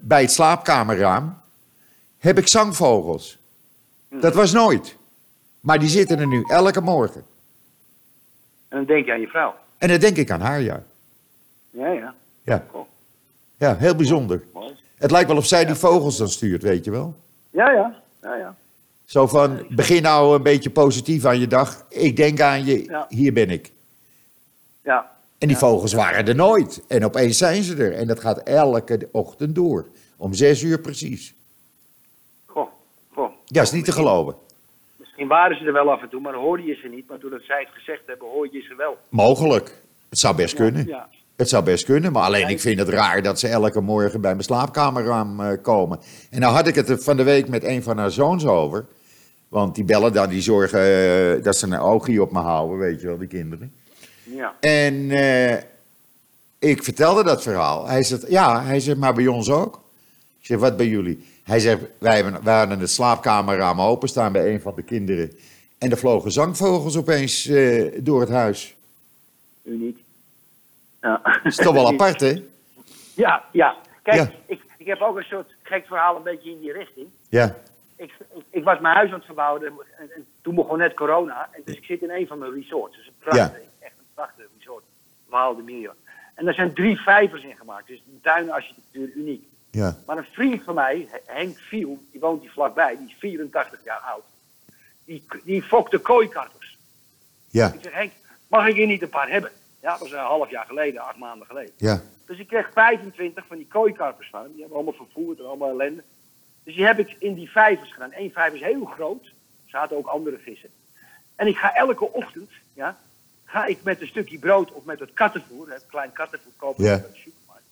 bij het slaapkamerraam, heb ik zangvogels. Dat was nooit. Maar die zitten er nu elke morgen. En dan denk je aan je vrouw. En dan denk ik aan haar, ja. Ja, ja. Ja, Cool. ja heel bijzonder. Mooi. Het lijkt wel of zij die vogels dan stuurt, weet je wel. Ja, ja. Ja, ja. Zo van, begin nou een beetje positief aan je dag. Ik denk aan je, Ja. hier ben ik. Ja. En die Ja. vogels waren er nooit. En opeens zijn ze er. En dat gaat elke ochtend door. Om zes uur precies. Goh, goh. Ja, is niet te geloven. Misschien waren ze er wel af en toe, maar hoorde je ze niet. Maar doordat zij het gezegd hebben, hoor je ze wel. Mogelijk. Het zou best kunnen. Ja. Het zou best kunnen, maar alleen ik vind het raar dat ze elke morgen bij mijn slaapkamerraam eh, komen. En nou had ik het van de week met een van haar zoons over. Want die bellen dan, die zorgen eh, dat ze een oogje op me houden, weet je wel, die kinderen. Ja. En eh, ik vertelde dat verhaal. Hij zegt, ja, hij zegt, maar bij ons ook. Ik zeg, wat bij jullie? Hij zegt, wij, hebben, wij hadden het slaapkamerraam openstaan bij een van de kinderen. En er vlogen zangvogels opeens eh, door het huis. Uniek. Ja. Dat is toch wel apart, hè? Ja, ja. Kijk. Ik, ik heb ook een soort gek verhaal een beetje in die richting. Ja. Ik, ik was mijn huis aan het verbouwen en, en, toen begon net corona. En dus ik zit in een van mijn resorts. Dus ja. 80, zo'n behaalde miljoen. En daar zijn drie vijvers in gemaakt. Dus de tuinarchitectuur uniek. Ja. Maar een vriend van mij, Henk Viel, die woont hier vlakbij, die is 84 jaar oud. Die, die fokte kooikarpers. Ja. Ik zeg, Henk, mag ik hier niet een paar hebben? Ja, dat was een half jaar geleden, acht maanden geleden. Ja. Dus ik kreeg 25 van die kooikarpers van Die hebben allemaal vervoerd en allemaal ellende. Dus die heb ik in die vijvers gedaan. Eén vijver is heel groot. Er zaten ook andere vissen. En ik ga elke ochtend, ja, ga ik met een stukje brood of met het kattenvoer, het klein kattenvoer kopen Ja. uit de supermarkt,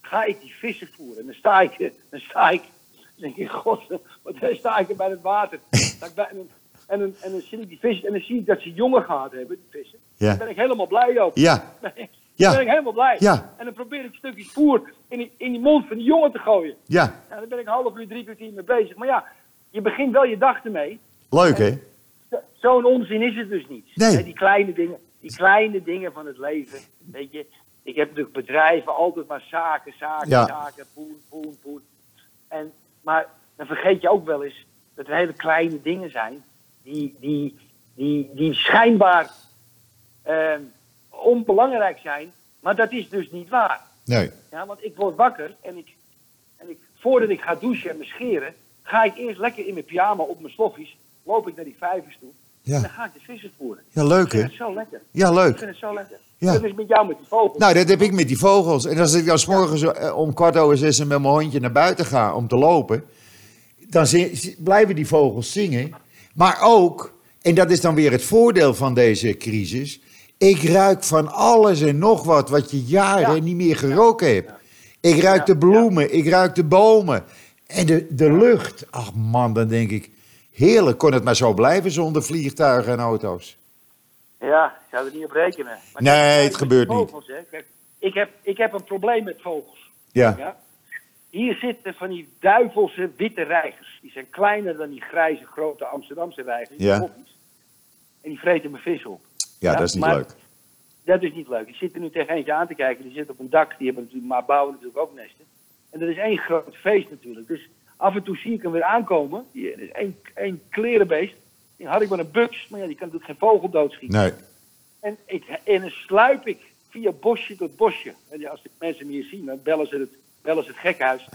ga ik die vissen voeren. En dan sta ik, dan sta ik, dan denk ik, god, wat dan sta ik er bij het water. En, dan, en, dan, en dan zie ik die vissen en dan zie ik dat ze jongen gehad hebben, die vissen. Ja. Dan ben ik helemaal blij ook. ja, Dan Ja. ben ik helemaal blij. Ja. En dan probeer ik stukjes voer in die, in die mond van die jongen te gooien. ja. Ja, daar ben ik een half uur, drie kwartier mee bezig. Maar ja, je begint wel je dag ermee. Leuk, hè? Zo- Zo'n onzin is het dus niet. Nee. Die kleine dingen, die kleine dingen van het leven. Weet je, ik heb natuurlijk bedrijven, altijd maar zaken, zaken, Ja. zaken, poen, poen, poen. En, maar dan vergeet je ook wel eens dat er hele kleine dingen zijn die, die, die, die schijnbaar eh, onbelangrijk zijn. Maar dat is dus niet waar. Nee. Ja, want ik word wakker en ik, en ik, voordat ik ga douchen en me scheren, ga ik eerst lekker in mijn pyjama op mijn sloffies, loop ik naar die vijvers toe. En dan Ja, ga ik de vissen voeren. ja leuk, Ik vind hè? het zo lekker. Ja, Ik leuk. vind het zo lekker. Ja. Dat is met jou met die vogels. Nou, dat heb ik met die vogels. En als ik dan 's morgens eh, om kwart over zes met mijn hondje naar buiten ga om te lopen, dan blijven die vogels zingen. Maar ook, en dat is dan weer het voordeel van deze crisis, ik ruik van alles en nog wat wat je jaren Ja. niet meer geroken hebt. Ik ruik Ja, de bloemen, ik ruik de bomen en de, de lucht. Ach man, dan denk ik, heerlijk, kon het maar zo blijven zonder vliegtuigen en auto's. Ja, ik zou er niet op rekenen. Maar Nee, kijk, het gebeurt niet. vogels, Hè. Kijk, ik, heb, ik heb een probleem met vogels. Ja, Ja? Hier zitten van die duivelse witte reigers. Die zijn kleiner dan die grijze grote Amsterdamse reigers. Ja. En die vreten mijn vis op. ja, Ja, dat is niet maar- leuk. Dat is niet leuk. Die zitten nu tegen eentje aan te kijken. Die zit op een dak. Die hebben natuurlijk, maar bouwen natuurlijk ook nesten. En dat is één groot feest natuurlijk. Dus af en toe zie ik hem weer aankomen. Die, dat is één, één klerenbeest. Die had ik met een buks. Maar ja, die kan natuurlijk geen vogel doodschieten. Nee. En, ik, en dan sluip ik via bosje tot bosje. En ja, als de mensen me hier zien, dan bellen ze het, bellen ze het gekhuis.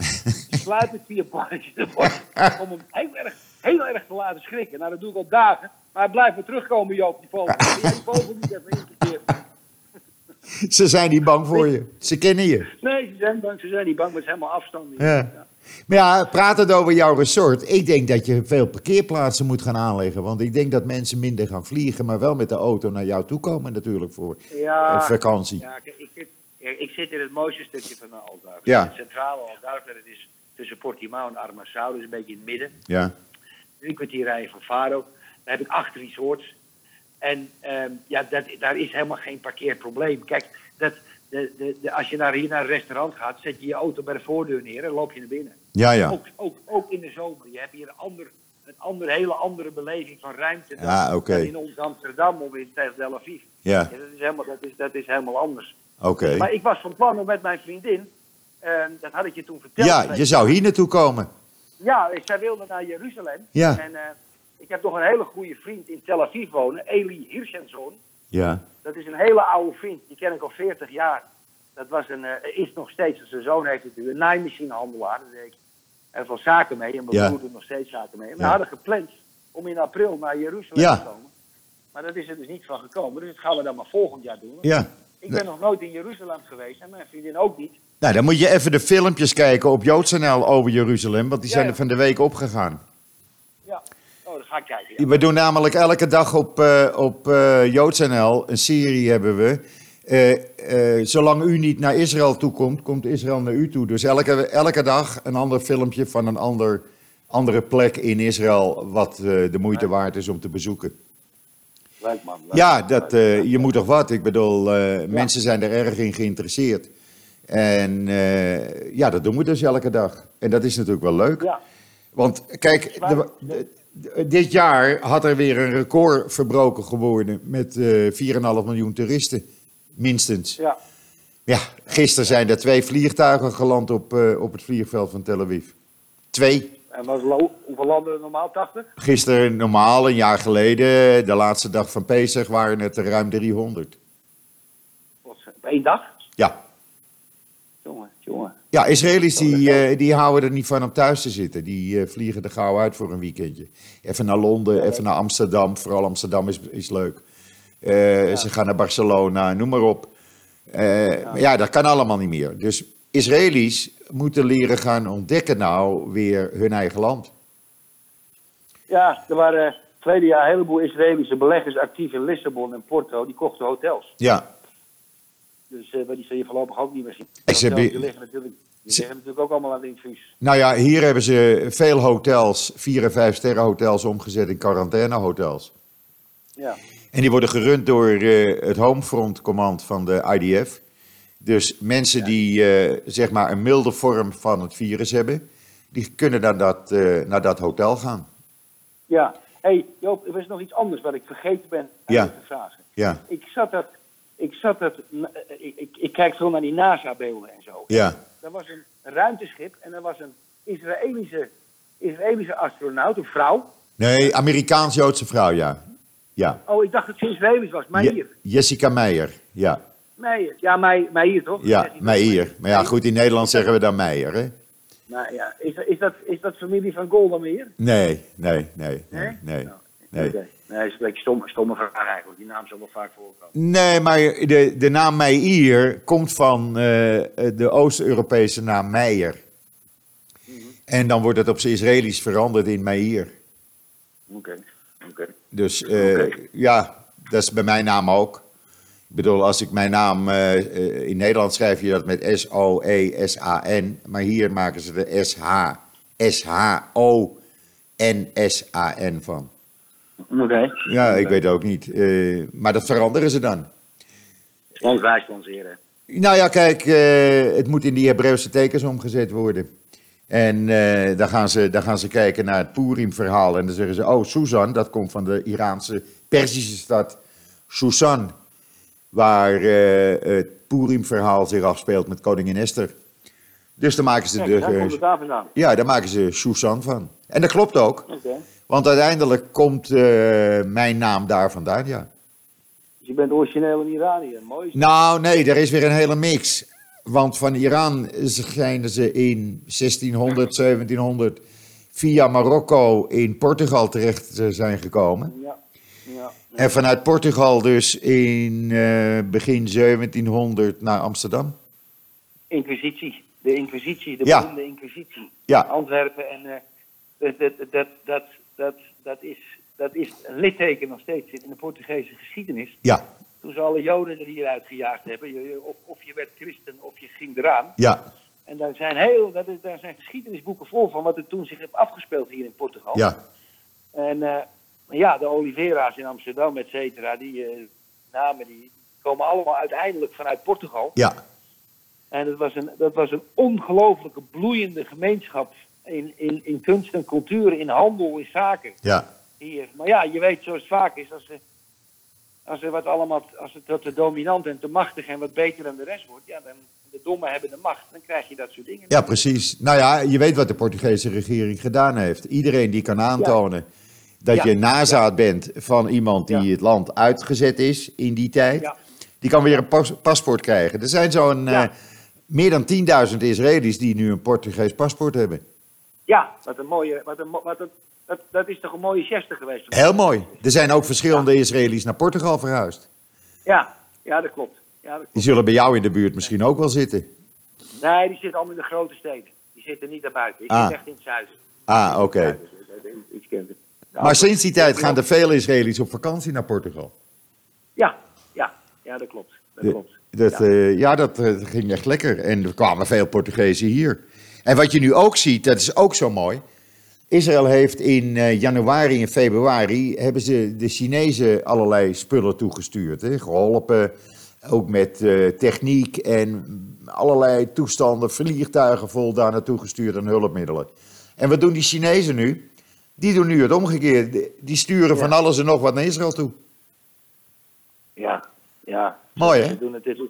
Dan sluip ik via bosje tot bosje. Om hem heel erg, heel erg te laten schrikken. Nou, dat doe ik al dagen. Maar hij blijft weer terugkomen, Joop, die vogel. Die vogel niet even importeren? Ze zijn niet bang voor je. Ze kennen je. Nee, ze zijn, bang, ze zijn niet bang, maar het is helemaal afstand. Ja. Maar ja, pratend over jouw resort. Ik denk dat je veel parkeerplaatsen moet gaan aanleggen. Want ik denk dat mensen minder gaan vliegen, maar wel met de auto naar jou toe komen natuurlijk voor Ja, een vakantie. ja ik, zit, ik zit in het mooiste stukje van de Algarve. Ja. Het centrale Algarve, dat is tussen Portimao en Armaçao, dus een beetje in het midden. Ja, drie kwartier rijden van Faro. Daar heb ik acht resorts. En ehm, ja, dat, daar is helemaal geen parkeerprobleem. Kijk, dat, de, de, de, als je naar, hier naar een restaurant gaat, zet je je auto bij de voordeur neer en loop je naar binnen. Ja, ja. Ook, ook, ook in de zomer. Je hebt hier een, ander, een ander, hele andere beleving van ruimte dan, Ja, dan in ons Amsterdam of in Tel Aviv. Ja, Ja, dat, is helemaal, dat, is, dat is helemaal anders. oké. Maar ik was van plan om met mijn vriendin, ehm, dat had ik je toen verteld. Ja, je zou hier naartoe komen. Ja, zij wilde naar Jeruzalem. Ja. En eh, ik heb nog een hele goede vriend in Tel Aviv wonen, Eli Hirschenzoon. Ja, Dat is een hele oude vriend, die ken ik al 40 jaar. Dat was een, eh, is nog steeds, zijn zoon heeft natuurlijk een naaimachinehandelaar. Daar heel veel zaken mee en mijn Ja. broer doet nog steeds zaken mee. En we Ja. hadden gepland om in april naar Jeruzalem Ja. te komen. Maar dat is er dus niet van gekomen, dus dat gaan we dan maar volgend jaar doen. ja. Ik ben nog nooit in Jeruzalem geweest en mijn vriendin ook niet. Nou, dan moet je even de filmpjes kijken op JoodsNL over Jeruzalem, want die zijn er van de week opgegaan. Ja, Oh, dat ga ik kijken. We doen namelijk elke dag op, eh op eh JoodsNL een serie hebben we. Eh, eh, zolang u niet naar Israël toe komt, komt Israël naar u toe. Dus elke, elke dag een ander filmpje van een ander, andere plek in Israël... wat eh, de moeite waard is om te bezoeken. Leuk man. leuk. Ja, dat, je moet toch wat? Ik bedoel, mensen zijn er erg in geïnteresseerd. En ja, dat doen we dus elke dag. En dat is natuurlijk wel leuk. Ja, Want kijk, de- de- de- dit jaar had er weer een record verbroken geworden met eh 4,5 miljoen toeristen, minstens. ja. Ja, gisteren zijn er twee vliegtuigen geland op, eh, op het vliegveld van Tel Aviv. Twee. En lo- hoeveel landen er normaal? 80? Gisteren normaal, een jaar geleden, de laatste dag van Pesach, waren het er ruim 300. Wat, Op één dag? Ja. Jongen, jongen. Ja, Israëli's die, eh, die houden er niet van om thuis te zitten. Die eh, vliegen er gauw uit voor een weekendje. Even naar Londen, even naar Amsterdam. Vooral Amsterdam is, is leuk. Eh, Ze gaan naar Barcelona, noem maar op. Eh, maar ja, dat kan allemaal niet meer. Dus Israëli's moeten leren gaan ontdekken nou weer hun eigen land. Ja, er waren eh, verleden jaar een heleboel Israëlische beleggers actief in Lissabon en Porto. Die kochten hotels. Ja, Dus maar die zul je voorlopig ook niet meer zien. Die liggen natuurlijk, die Ze- liggen natuurlijk ook allemaal aan het infuus. nou ja, hier hebben ze veel hotels, vier en vijf sterren hotels omgezet in quarantainehotels. Ja, En die worden gerund door eh, het Homefront Command van de IDF. Dus mensen die eh, zeg maar een milde vorm van het virus hebben, die kunnen naar dat, eh, naar dat hotel gaan. ja. hey, Joop, er is nog iets anders wat ik vergeten ben Ja. aan te vragen. Ja, Ik zat dat, ik zat dat, ik, ik, ik kijk veel naar die NASA-beelden en zo. ja, Er was een ruimteschip en er was een Israëlische, Israëlische astronaut, een vrouw. nee, Amerikaans-Joodse vrouw, ja. Ja, Oh, ik dacht dat ze Israëlisch was. Meijer. Je- Jessica Meijer, ja. Meijer. Ja, Mei- Meijer toch? Ja, Meijer. Maar ja, goed, in Nederland zeggen we dan Meijer, hè? Nou ja, is, dat- is, dat, is dat familie van Golda Meir? Nee, nee, nee, nee, Nee? nee. Nou, Nee. Nee, is een beetje stom, stomme vraag eigenlijk. Die naam zal wel vaak voorkomen. Nee, maar de, de naam Meijer komt van eh, de Oost-Europese naam Meijer. En dan wordt het op zijn Israëlisch veranderd in Meijer. Oké, oké. Dus eh, ja, dat is bij mijn naam ook. Ik bedoel, als ik mijn naam eh, eh, in Nederland schrijf je dat met E S-O-E-S-A-N. Maar hier maken ze de S-H, S-H-O-N-S-A-N van. Oké. Ja, ik weet ook niet. Maar dat veranderen ze dan. Ons wijslanderen. Nou ja, kijk, het moet in die Hebreeuwse tekens omgezet worden. En eh, dan, gaan ze, dan gaan ze kijken naar het Purim-verhaal. En dan zeggen ze, oh, Susan, dat komt van de Iraanse Persische stad Susan. Waar eh, het Purim-verhaal zich afspeelt met koningin Esther. Dus dan maken ze, de, daar komt het daar vandaan. ja, daar maken ze Susan van. En dat klopt ook. Want uiteindelijk komt eh, mijn naam daar vandaan, ja. Dus je bent origineel een Iranier. Mooi. Nou, nee, er is weer een hele mix. Want van Iran zijn ze in 1600, 1700 via Marokko in Portugal terecht zijn gekomen. Ja. Ja. En vanuit Portugal dus in eh, begin 1700 naar Amsterdam. Inquisitie. De Inquisitie, de Ja. beroemde Inquisitie. Ja, Antwerpen en eh, dat, dat, dat, dat, dat, dat, is, dat is een litteken nog steeds in de Portugese geschiedenis. ja, Toen ze alle Joden er hieruit gejaagd hebben, je- je- of, of je werd christen of je ging eraan. ja, En daar zijn, heel, dat is, daar zijn geschiedenisboeken vol van wat er toen zich heeft afgespeeld hier in Portugal. ja, En eh, ja, de Oliveira's in Amsterdam, et cetera, die eh, namen die komen allemaal uiteindelijk vanuit Portugal. ja, En dat was een, dat was een ongelooflijke bloeiende gemeenschap in, in, in kunst en cultuur, in handel, in zaken. ja. Hier. Maar ja, je weet zoals het vaak is, als, er, als, er wat allemaal, als het wat te dominant en te machtig en wat beter dan de rest wordt, ja, dan de dommen hebben de macht, dan krijg je dat soort dingen. Ja, precies. Nou ja, je weet wat de Portugese regering gedaan heeft. Iedereen die kan aantonen dat Ja. je nazaat bent van iemand die het land uitgezet is in die tijd, die kan weer een pas- paspoort krijgen. Er zijn zo'n eh, meer dan 10.000 Israëli's die nu een Portugees paspoort hebben. Ja, wat een mooie, wat een, wat een, dat, dat is toch een mooie geste geweest. Heel mooi. Er zijn ook verschillende Israëli's naar Portugal verhuisd. Ja, ja, dat klopt. Ja, dat klopt. Die zullen bij jou in de buurt misschien ook wel zitten. Nee, die zitten allemaal in de grote steden. Die zitten niet daarbuiten. Ik Ah. zit echt in het zuiden. Ah, oké. Ja, dus, eh, eh, het. Maar sinds die tijd gaan er veel Israëli's op vakantie naar Portugal. Ja, ja, ja, dat klopt. Dat De- klopt. Dat, Ja. eh, ja, dat eh, ging echt lekker. En er kwamen veel Portugezen hier. En wat je nu ook ziet, dat is ook zo mooi. Israël heeft in eh, januari en februari hebben ze de Chinezen allerlei spullen toegestuurd. Hè? Geholpen, ook met eh, techniek en allerlei toestanden, vliegtuigen vol daar naartoe gestuurd en hulpmiddelen. En wat doen die Chinezen nu? Die doen nu het omgekeerde. Die sturen van Ja. alles en nog wat naar Israël toe. Ja, ja. Mooi, hè? Doen het, is-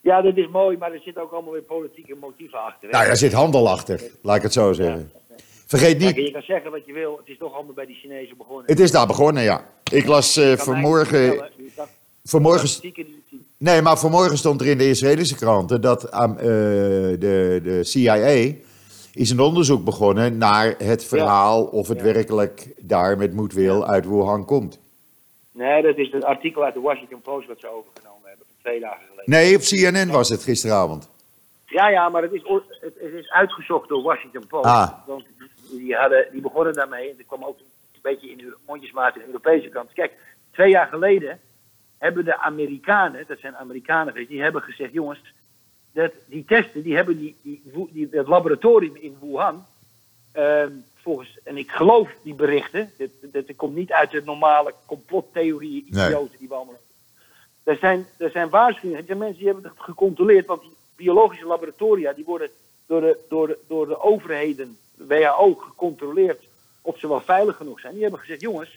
ja, dat is mooi, maar er zitten ook allemaal weer politieke motieven achter. hè. Nou, daar zit handel achter, laat ik het zo zeggen. Vergeet Kijk, niet, je kan zeggen wat je wil, het is toch allemaal bij die Chinezen begonnen. het is daar begonnen, ja. Ik las mij vanmorgen, vanmorgen, nee, maar vanmorgen stond er in de Israëlische kranten dat aan, eh, de, de CIA is een onderzoek begonnen naar het verhaal of het Ja. werkelijk daar met moedwil uit Wuhan komt. Nee, dat is het artikel uit de Washington Post wat ze overgenomen hebben van twee dagen geleden. Nee, op CNN was het gisteravond. Ja, ja, maar het is, het, het is uitgezocht door Washington Post. Ah. Want die, hadden, die begonnen daarmee, en dat kwam ook een beetje in de mondjesmaat in de Europese kant. Kijk, twee jaar geleden hebben de Amerikanen, dat zijn Amerikanen geweest, die hebben gezegd, jongens, dat die testen, die hebben die, die, het laboratorium in Wuhan, ehm, volgens, en ik geloof die berichten, dit komt niet uit de normale complottheorie Nee. idioten die we allemaal er zijn, er zijn waarschuwingen. Er zijn mensen die hebben het gecontroleerd. Want die biologische laboratoria die worden door de, door de, door de overheden, WHO, gecontroleerd of ze wel veilig genoeg zijn. Die hebben gezegd, jongens,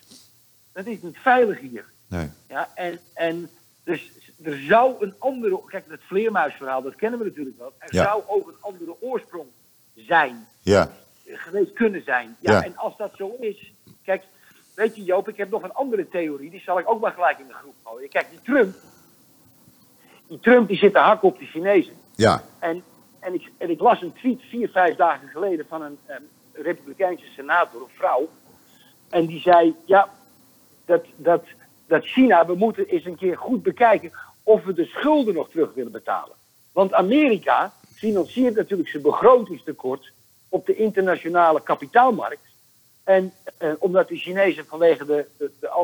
dat is niet veilig hier. Nee. Ja, en, en dus er zou een andere... Kijk, dat vleermuisverhaal, dat kennen we natuurlijk wel. Er Ja. zou ook een andere oorsprong zijn Ja, geweest kunnen zijn. Ja, Ja. en als dat zo is. Kijk, weet je Joop, ik heb nog een andere theorie. Die zal ik ook maar gelijk in de groep gooien. Kijk, die Trump. Die Trump die zit te hakken op de Chinezen. ja, En, en, ik, en ik las een tweet vier, vijf dagen geleden van een Republikeinse senator, een vrouw. En die zei: Ja, dat, dat, dat China, we moeten eens een keer goed bekijken of we de schulden nog terug willen betalen. Want Amerika financiert natuurlijk zijn begrotingstekort op de internationale kapitaalmarkt. En eh, omdat de Chinezen vanwege de,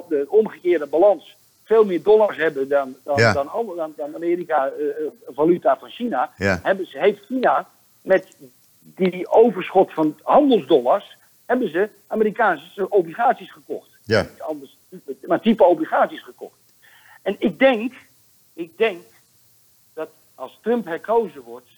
de omgekeerde balans veel meer dollars hebben dan, dan, Ja. dan, dan, dan Amerika eh, eh, valuta van China, Ja. hebben ze, heeft China met die overschot van handelsdollars, hebben ze Amerikaanse obligaties gekocht. ja, Anders, maar type obligaties gekocht. En ik denk, ik denk dat als Trump herkozen wordt,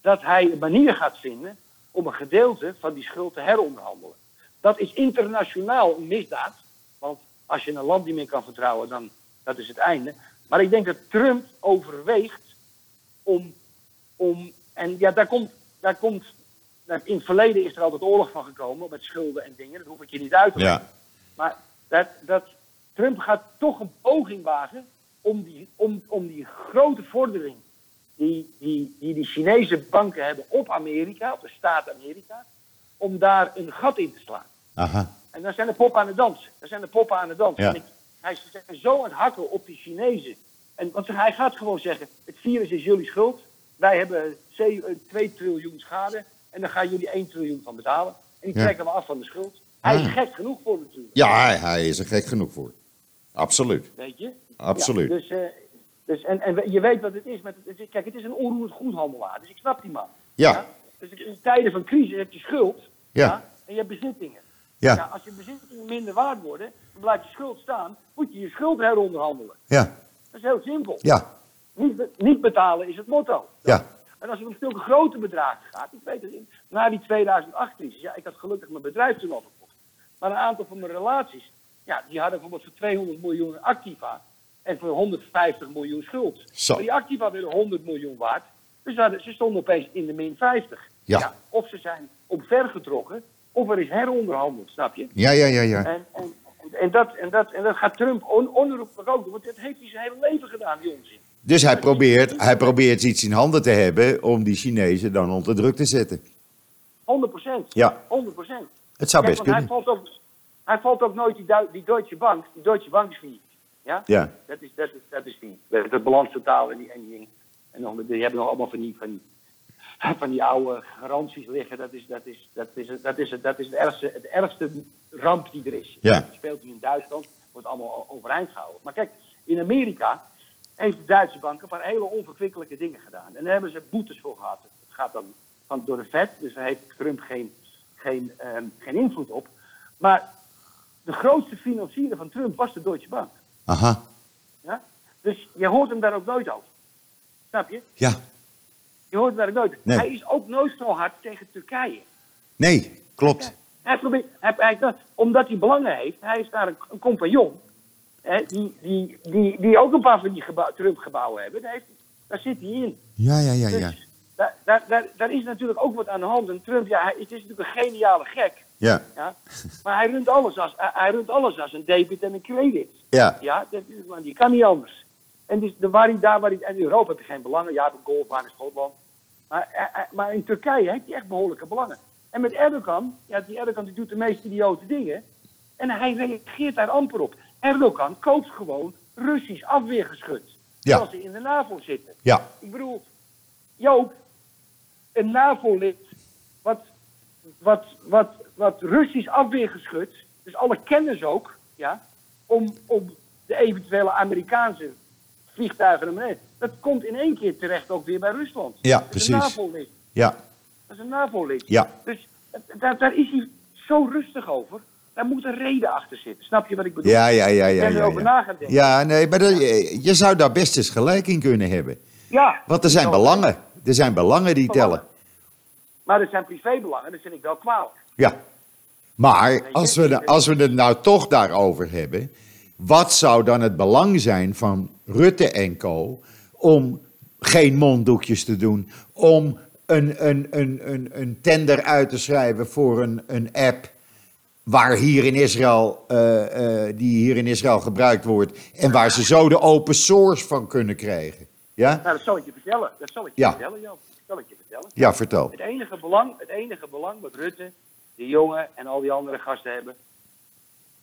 dat hij een manier gaat vinden om een gedeelte van die schuld te heronderhandelen. Dat is internationaal een misdaad. Want als je een land niet meer kan vertrouwen, dan dat is het einde. Maar ik denk dat Trump overweegt om. om en ja, daar komt. Daar komt in het verleden is er altijd oorlog van gekomen met schulden en dingen. Dat hoef ik je niet uit te leggen. ja, Maar dat, dat Trump gaat toch een poging wagen om die, om, om die grote vordering die, die, die die Chinese banken hebben op Amerika, op de staat Amerika, om daar een gat in te slaan. aha, En dan zijn de poppen aan de dans. Dan zijn de poppen aan de dans. Ja. En ik, hij is zo aan het hakken op die Chinezen. En, want hij gaat gewoon zeggen, het virus is jullie schuld. Wij hebben 2 triljoen schade. En dan gaan jullie 1 triljoen van betalen. En die Ja. trekken we af van de schuld. Hij is Ah. gek genoeg voor natuurlijk. ja, hij, hij is er gek genoeg voor. Absoluut, Weet je? absoluut. Ja, dus, eh, dus, en, en je weet wat het is. Met, het kijk, het is een onroerend goedhandelaar. Dus ik snap die man. Ja. Dus in tijden van crisis heb je schuld. Ja. en je hebt bezittingen. Ja, Ja, als je bezittingen minder waard worden, dan blijft je schuld staan. Moet je je schuld heronderhandelen. ja, Dat is heel simpel. ja, Niet, be- niet betalen is het motto. ja, En als het om zulke grote bedragen gaat, ik weet het niet, na die 2008-crisis, ja, ik had gelukkig mijn bedrijf toen al verkocht. Maar een aantal van mijn relaties, ja, die hadden bijvoorbeeld voor 200 miljoen activa en voor 150 miljoen schuld. Zo. Maar die activa werden 100 miljoen waard, dus ze, stonden opeens in de min 50. Ja. of ze zijn omvergetrokken, of er is heronderhandeld, snap je? ja, ja, ja, ja. En, en, en, dat, en, dat, en dat gaat Trump on, onherroepelijk ook doen, want dat heeft hij zijn hele leven gedaan, die onzin. Dus hij probeert, hij probeert iets in handen te hebben om die Chinezen dan onder druk te zetten. 100 procent. Ja. 100 procent. Het zou Kijk, best want hij kunnen. valt ook, hij valt ook nooit die, Dui- die Deutsche Bank. Die Deutsche Bank is failliet. Ja? Ja, Dat is, dat is, dat is die. Het balanstotaal en die, en die, en nog, die hebben nog allemaal van die, van die, van die oude garanties liggen, dat is, dat is, dat is, dat is, dat is het, ergste, het ergste ramp die er is. Ja. Het speelt nu in Duitsland, wordt allemaal overeind gehouden. Maar kijk, in Amerika heeft de Duitse bank een paar hele onverkwikkelijke dingen gedaan. En daar hebben ze boetes voor gehad. Het gaat dan van, door de Fed, dus daar heeft Trump geen, geen, ehm, geen invloed op. Maar de grootste financier van Trump was de Deutsche Bank. Aha. Ja? Dus je hoort hem daar ook nooit over. Snap je? Ja. Je hoort ook nooit. Nee. Hij is ook nooit zo hard tegen Turkije. Nee, klopt. Hij probeert, hij, hij- dat- omdat hij belangen heeft, hij is daar een, een compagnon. Hè, die, die, die, die ook een paar van die gebouw, Trump-gebouwen hebben. Daar, heeft, daar zit hij in. Ja, ja, ja, Dus ja. daar, daar, daar, daar is natuurlijk ook wat aan de hand. En Trump, ja, hij, het is natuurlijk een geniale gek. Ja, Ja? Maar hij runt alles als, hij, hij runt alles als een debit en een credit. ja. Ja, dat is, die kan niet anders. En dus de, waar hij, daar waar hij, en in Europa je geen belangen. Ja, de golfbaan in Schotland. Maar, eh, eh, maar in Turkije heeft hij echt behoorlijke belangen. En met Erdogan, ja, die Erdogan die doet de meest idiote dingen. En hij reageert daar amper op. Erdogan koopt gewoon Russisch afweergeschut. Ja. Terwijl ze in de NAVO zitten. Ja, Ik bedoel, Joop, een NAVO-lid wat, wat, wat, wat Russisch afweergeschut, dus alle kennis ook, ja, om, om de eventuele Amerikaanse vliegtuigen naar beneden. Dat komt in één keer terecht ook weer bij Rusland. Ja, Dat is precies. een NAVO-lid. ja, Dat is een NAVO-lid. Ja. Dus daar, daar is hij zo rustig over. Daar moet een reden achter zitten. Snap je wat ik bedoel? ja, ja, ja, ja. Ja, erover ja. na gaan denken. ja nee, maar dat- je je zou daar best eens gelijk in kunnen hebben. Ja. Want er zijn belangen. Er zijn belangen die Belangen. tellen. Maar er zijn privébelangen, dat vind ik wel kwalijk. Ja. Maar als we, als we het nou toch daarover hebben, wat zou dan het belang zijn van Rutte en Co. om geen monddoekjes te doen, om een, een, een, een, een tender uit te schrijven voor een, een app waar hier in Israël, eh, eh, die hier in Israël gebruikt wordt en waar ze zo de open source van kunnen krijgen. Ja? Nou, dat zal ik je vertellen. Dat zal ik je Ja. vertellen, Jan. Dat zal ik je vertellen. Ja, vertel. Het enige belang, het enige belang wat Rutte, de jongen en al die andere gasten hebben.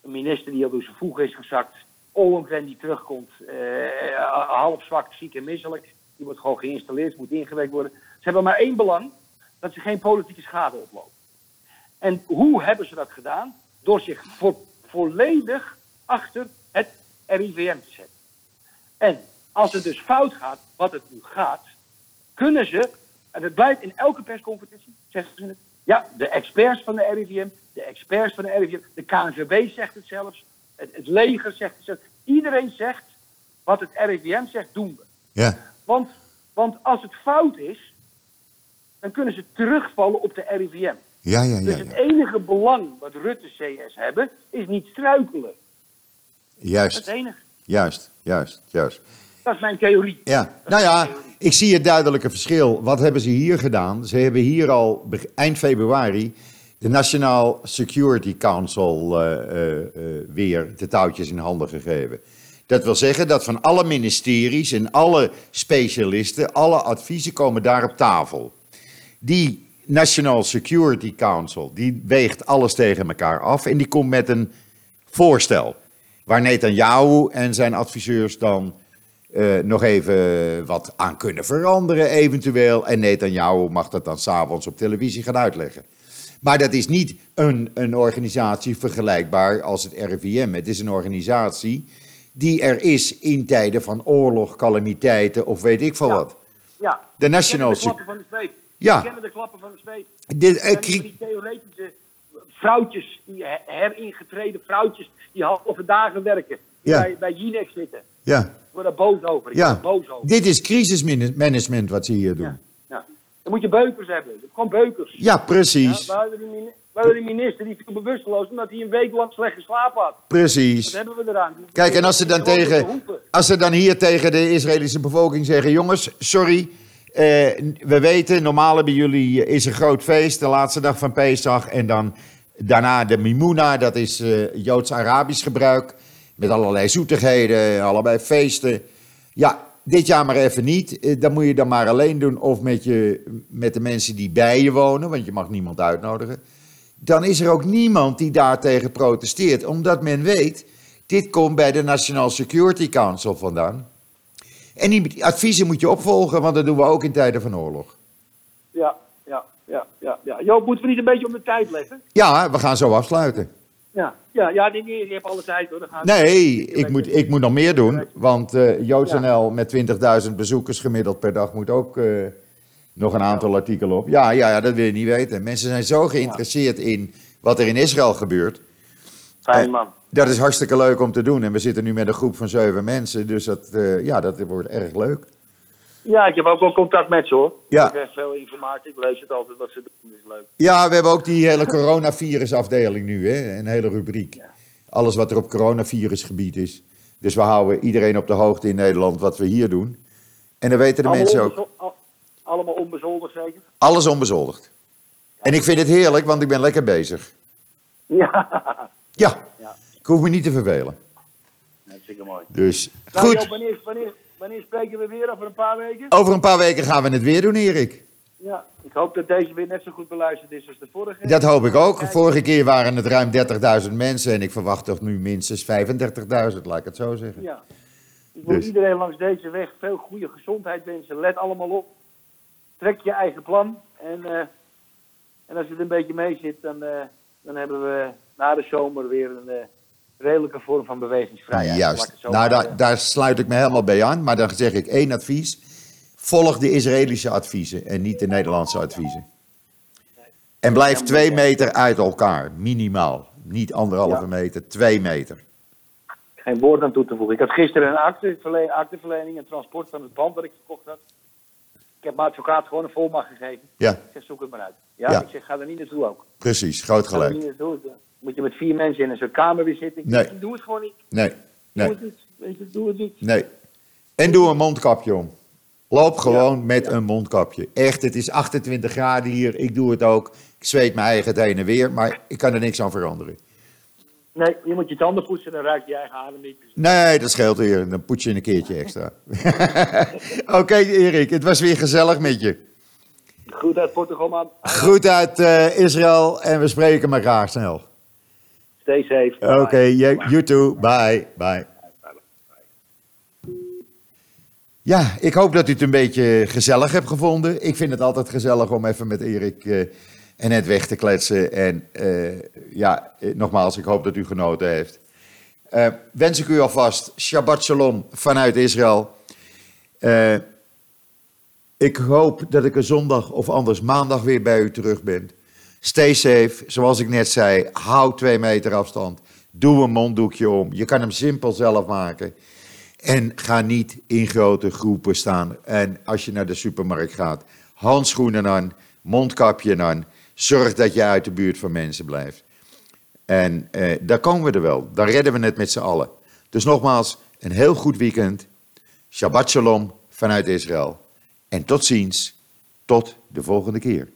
Een minister die al door zijn voegen is gezakt. Ollongren die terugkomt, eh, half zwak, ziek en misselijk. Die wordt gewoon geïnstalleerd, moet ingewerkt worden. Ze hebben maar één belang, dat ze geen politieke schade oplopen. En hoe hebben ze dat gedaan? Door zich vo- volledig achter het RIVM te zetten. En als het dus fout gaat, wat het nu gaat, kunnen ze, en het blijft in elke persconferentie, zeggen ze het. Ja, de experts van de RIVM, de experts van de RIVM, de KNVB zegt het zelfs, het, het leger zegt. Iedereen zegt wat het RIVM zegt, doen we. Ja, Want, want als het fout is, dan kunnen ze terugvallen op de RIVM. ja, ja, ja. Dus het enige belang wat Rutte CS hebben, is niet struikelen. Dat is Juist, het enige. juist, juist, juist. Dat is mijn theorie. Ja, nou ja, ik zie het duidelijke verschil. Wat hebben ze hier gedaan? Ze hebben hier al eind februari de National Security Council eh, eh, eh, weer de touwtjes in handen gegeven. Dat wil zeggen dat van alle ministeries en alle specialisten, alle adviezen komen daar op tafel. Die National Security Council, die weegt alles tegen elkaar af en die komt met een voorstel. Waar Netanyahu en zijn adviseurs dan nog even wat aan kunnen veranderen, eventueel. En Netanyahu mag dat dan s'avonds op televisie gaan uitleggen. Maar dat is niet een, een organisatie vergelijkbaar als het RIVM. Het is een organisatie die er is in tijden van oorlog, calamiteiten of weet ik veel Ja. wat. Ja. De National We kennen de klappen van de zweep. Ja. We kennen de klappen van de zweep. Dit, eh, En kri- die theoretische vrouwtjes, die her- heringetreden vrouwtjes, die halve dagen werken, die Ja. bij, bij Jinex zitten. ja, Ik word daar boos over. Ik ja. boos over. Dit is crisismanagement wat ze hier doen. Ja. Ja. Dan moet je beukers hebben. Gewoon beukers. Ja, Ja, precies. we, hadden die, mini- we hadden die minister die viel bewusteloos omdat hij een week lang slecht geslapen had. Precies. hebben we eraan? Die- Kijk, en als ze dan tegen, als ze dan hier tegen de Israëlische bevolking zeggen: jongens, sorry, eh, we weten, normaal bij jullie is een groot feest, de laatste dag van Pesach, en dan daarna de Mimuna, dat is eh, Joods-Arabisch gebruik, met allerlei zoetigheden, allebei feesten. Ja, dit jaar maar even niet. Eh, Dan moet je dan maar alleen doen of met, je, met de mensen die bij je wonen, want je mag niemand uitnodigen. Dan is er ook niemand die daartegen protesteert, omdat men weet, dit komt bij de National Security Council vandaan. En die adviezen moet je opvolgen, want dat doen we ook in tijden van oorlog. Ja, ja, ja, ja, ja. Joop, moeten we niet een beetje op de tijd letten? Ja, we gaan zo afsluiten. Ja, ja, ja nee, nee, je hebt alle tijd hoor. Dan gaan Nee, ik moet, ik moet nog meer doen. Want eh JoodsNL met 20.000 bezoekers gemiddeld per dag moet ook eh, nog een aantal artikelen op. Ja, ja, ja, dat wil je niet weten. Mensen zijn zo geïnteresseerd in wat er in Israël gebeurt. Fijn man. Dat is hartstikke leuk om te doen. En we zitten nu met een groep van zeven mensen. Dus dat, eh, ja, dat wordt erg leuk. Ja, ik heb ook wel contact met ze hoor. Ja. Ik krijg veel informatie. Ik lees het altijd wat ze doen. Dat is leuk. Ja, we hebben ook die hele coronavirusafdeling nu, hè? een hele rubriek. Alles wat er op coronavirusgebied is. Dus we houden iedereen op de hoogte in Nederland wat we hier doen. En dan weten de mensen ook. al- allemaal onbezoldigd zeker? Alles onbezoldigd. En ik vind het heerlijk, want ik ben lekker bezig. Ja. Ja, Ja. ik hoef me niet te vervelen. Hartstikke mooi. Dus Nou, goed, wanneer, wanneer, wanneer spreken we weer? Over een paar weken? over een paar weken gaan we het weer doen, Erik. Ja. Ik hoop dat deze weer net zo goed beluisterd is als de vorige. Dat hoop ik ook. Vorige keer waren het ruim 30.000 mensen en ik verwacht toch nu minstens 35.000, laat ik het zo zeggen. Ja. Ik wil Dus. iedereen langs deze weg veel goede gezondheid wensen. Let allemaal op. Trek je eigen plan. En, eh, en als het een beetje mee zit, dan, eh, dan hebben we na de zomer weer een eh, redelijke vorm van bewegingsvrijheid. Juist. Nou, daar, daar sluit ik me helemaal bij aan. Maar dan zeg ik één advies. Volg de Israëlische adviezen en niet de Nederlandse adviezen. En blijf twee meter uit elkaar, minimaal. Niet anderhalve Ja. meter, twee meter. Geen woord aan toe te voegen. Ik had gisteren een acte, verle- acteverlening en transport van het pand dat ik gekocht had. Ik heb mijn advocaat gewoon een volmacht gegeven. Ja, Ik zeg, zoek het maar uit. Ja, Ja. ik zeg, ga er niet naartoe ook. precies. Groot Ga er gelijk. niet naartoe. Dan moet je met vier mensen in een soort kamer weer zitten. Nee. doe het gewoon niet. Nee, Doe nee, het niet. Weet je, doe het niet. nee. En doe een mondkapje om. Loop gewoon met een mondkapje. Echt, het is 28 graden hier. Ik doe het ook. Ik zweet mijn eigen het heen en weer, maar ik kan er niks aan veranderen. Nee, je moet je tanden poetsen, dan ruik je eigen adem niet. Nee, dat scheelt weer. Dan poets je een keertje extra. Oké, Erik, het was weer gezellig met je. Goed uit Portugal, man. Goed uit eh, Israël en we spreken elkaar snel. Stay safe. Oké, you, you too. Bye. Bye. Ja, ik hoop dat u het een beetje gezellig hebt gevonden. Ik vind het altijd gezellig om even met Erik eh, en net weg te kletsen. En eh, ja, eh, nogmaals, ik hoop dat u genoten heeft. Eh, wens ik u alvast Shabbat Shalom vanuit Israël. Ik hoop dat ik er zondag of anders maandag weer bij u terug ben. Stay safe, zoals ik net zei. Hou twee meter afstand. Doe een monddoekje om. Je kan hem simpel zelf maken. En ga niet in grote groepen staan. En als je naar de supermarkt gaat, handschoenen aan, mondkapje aan. Zorg dat je uit de buurt van mensen blijft. En eh, daar komen we er wel. Dan redden we het met z'n allen. Dus nogmaals, een heel goed weekend. Shabbat shalom vanuit Israël. En tot ziens. Tot de volgende keer.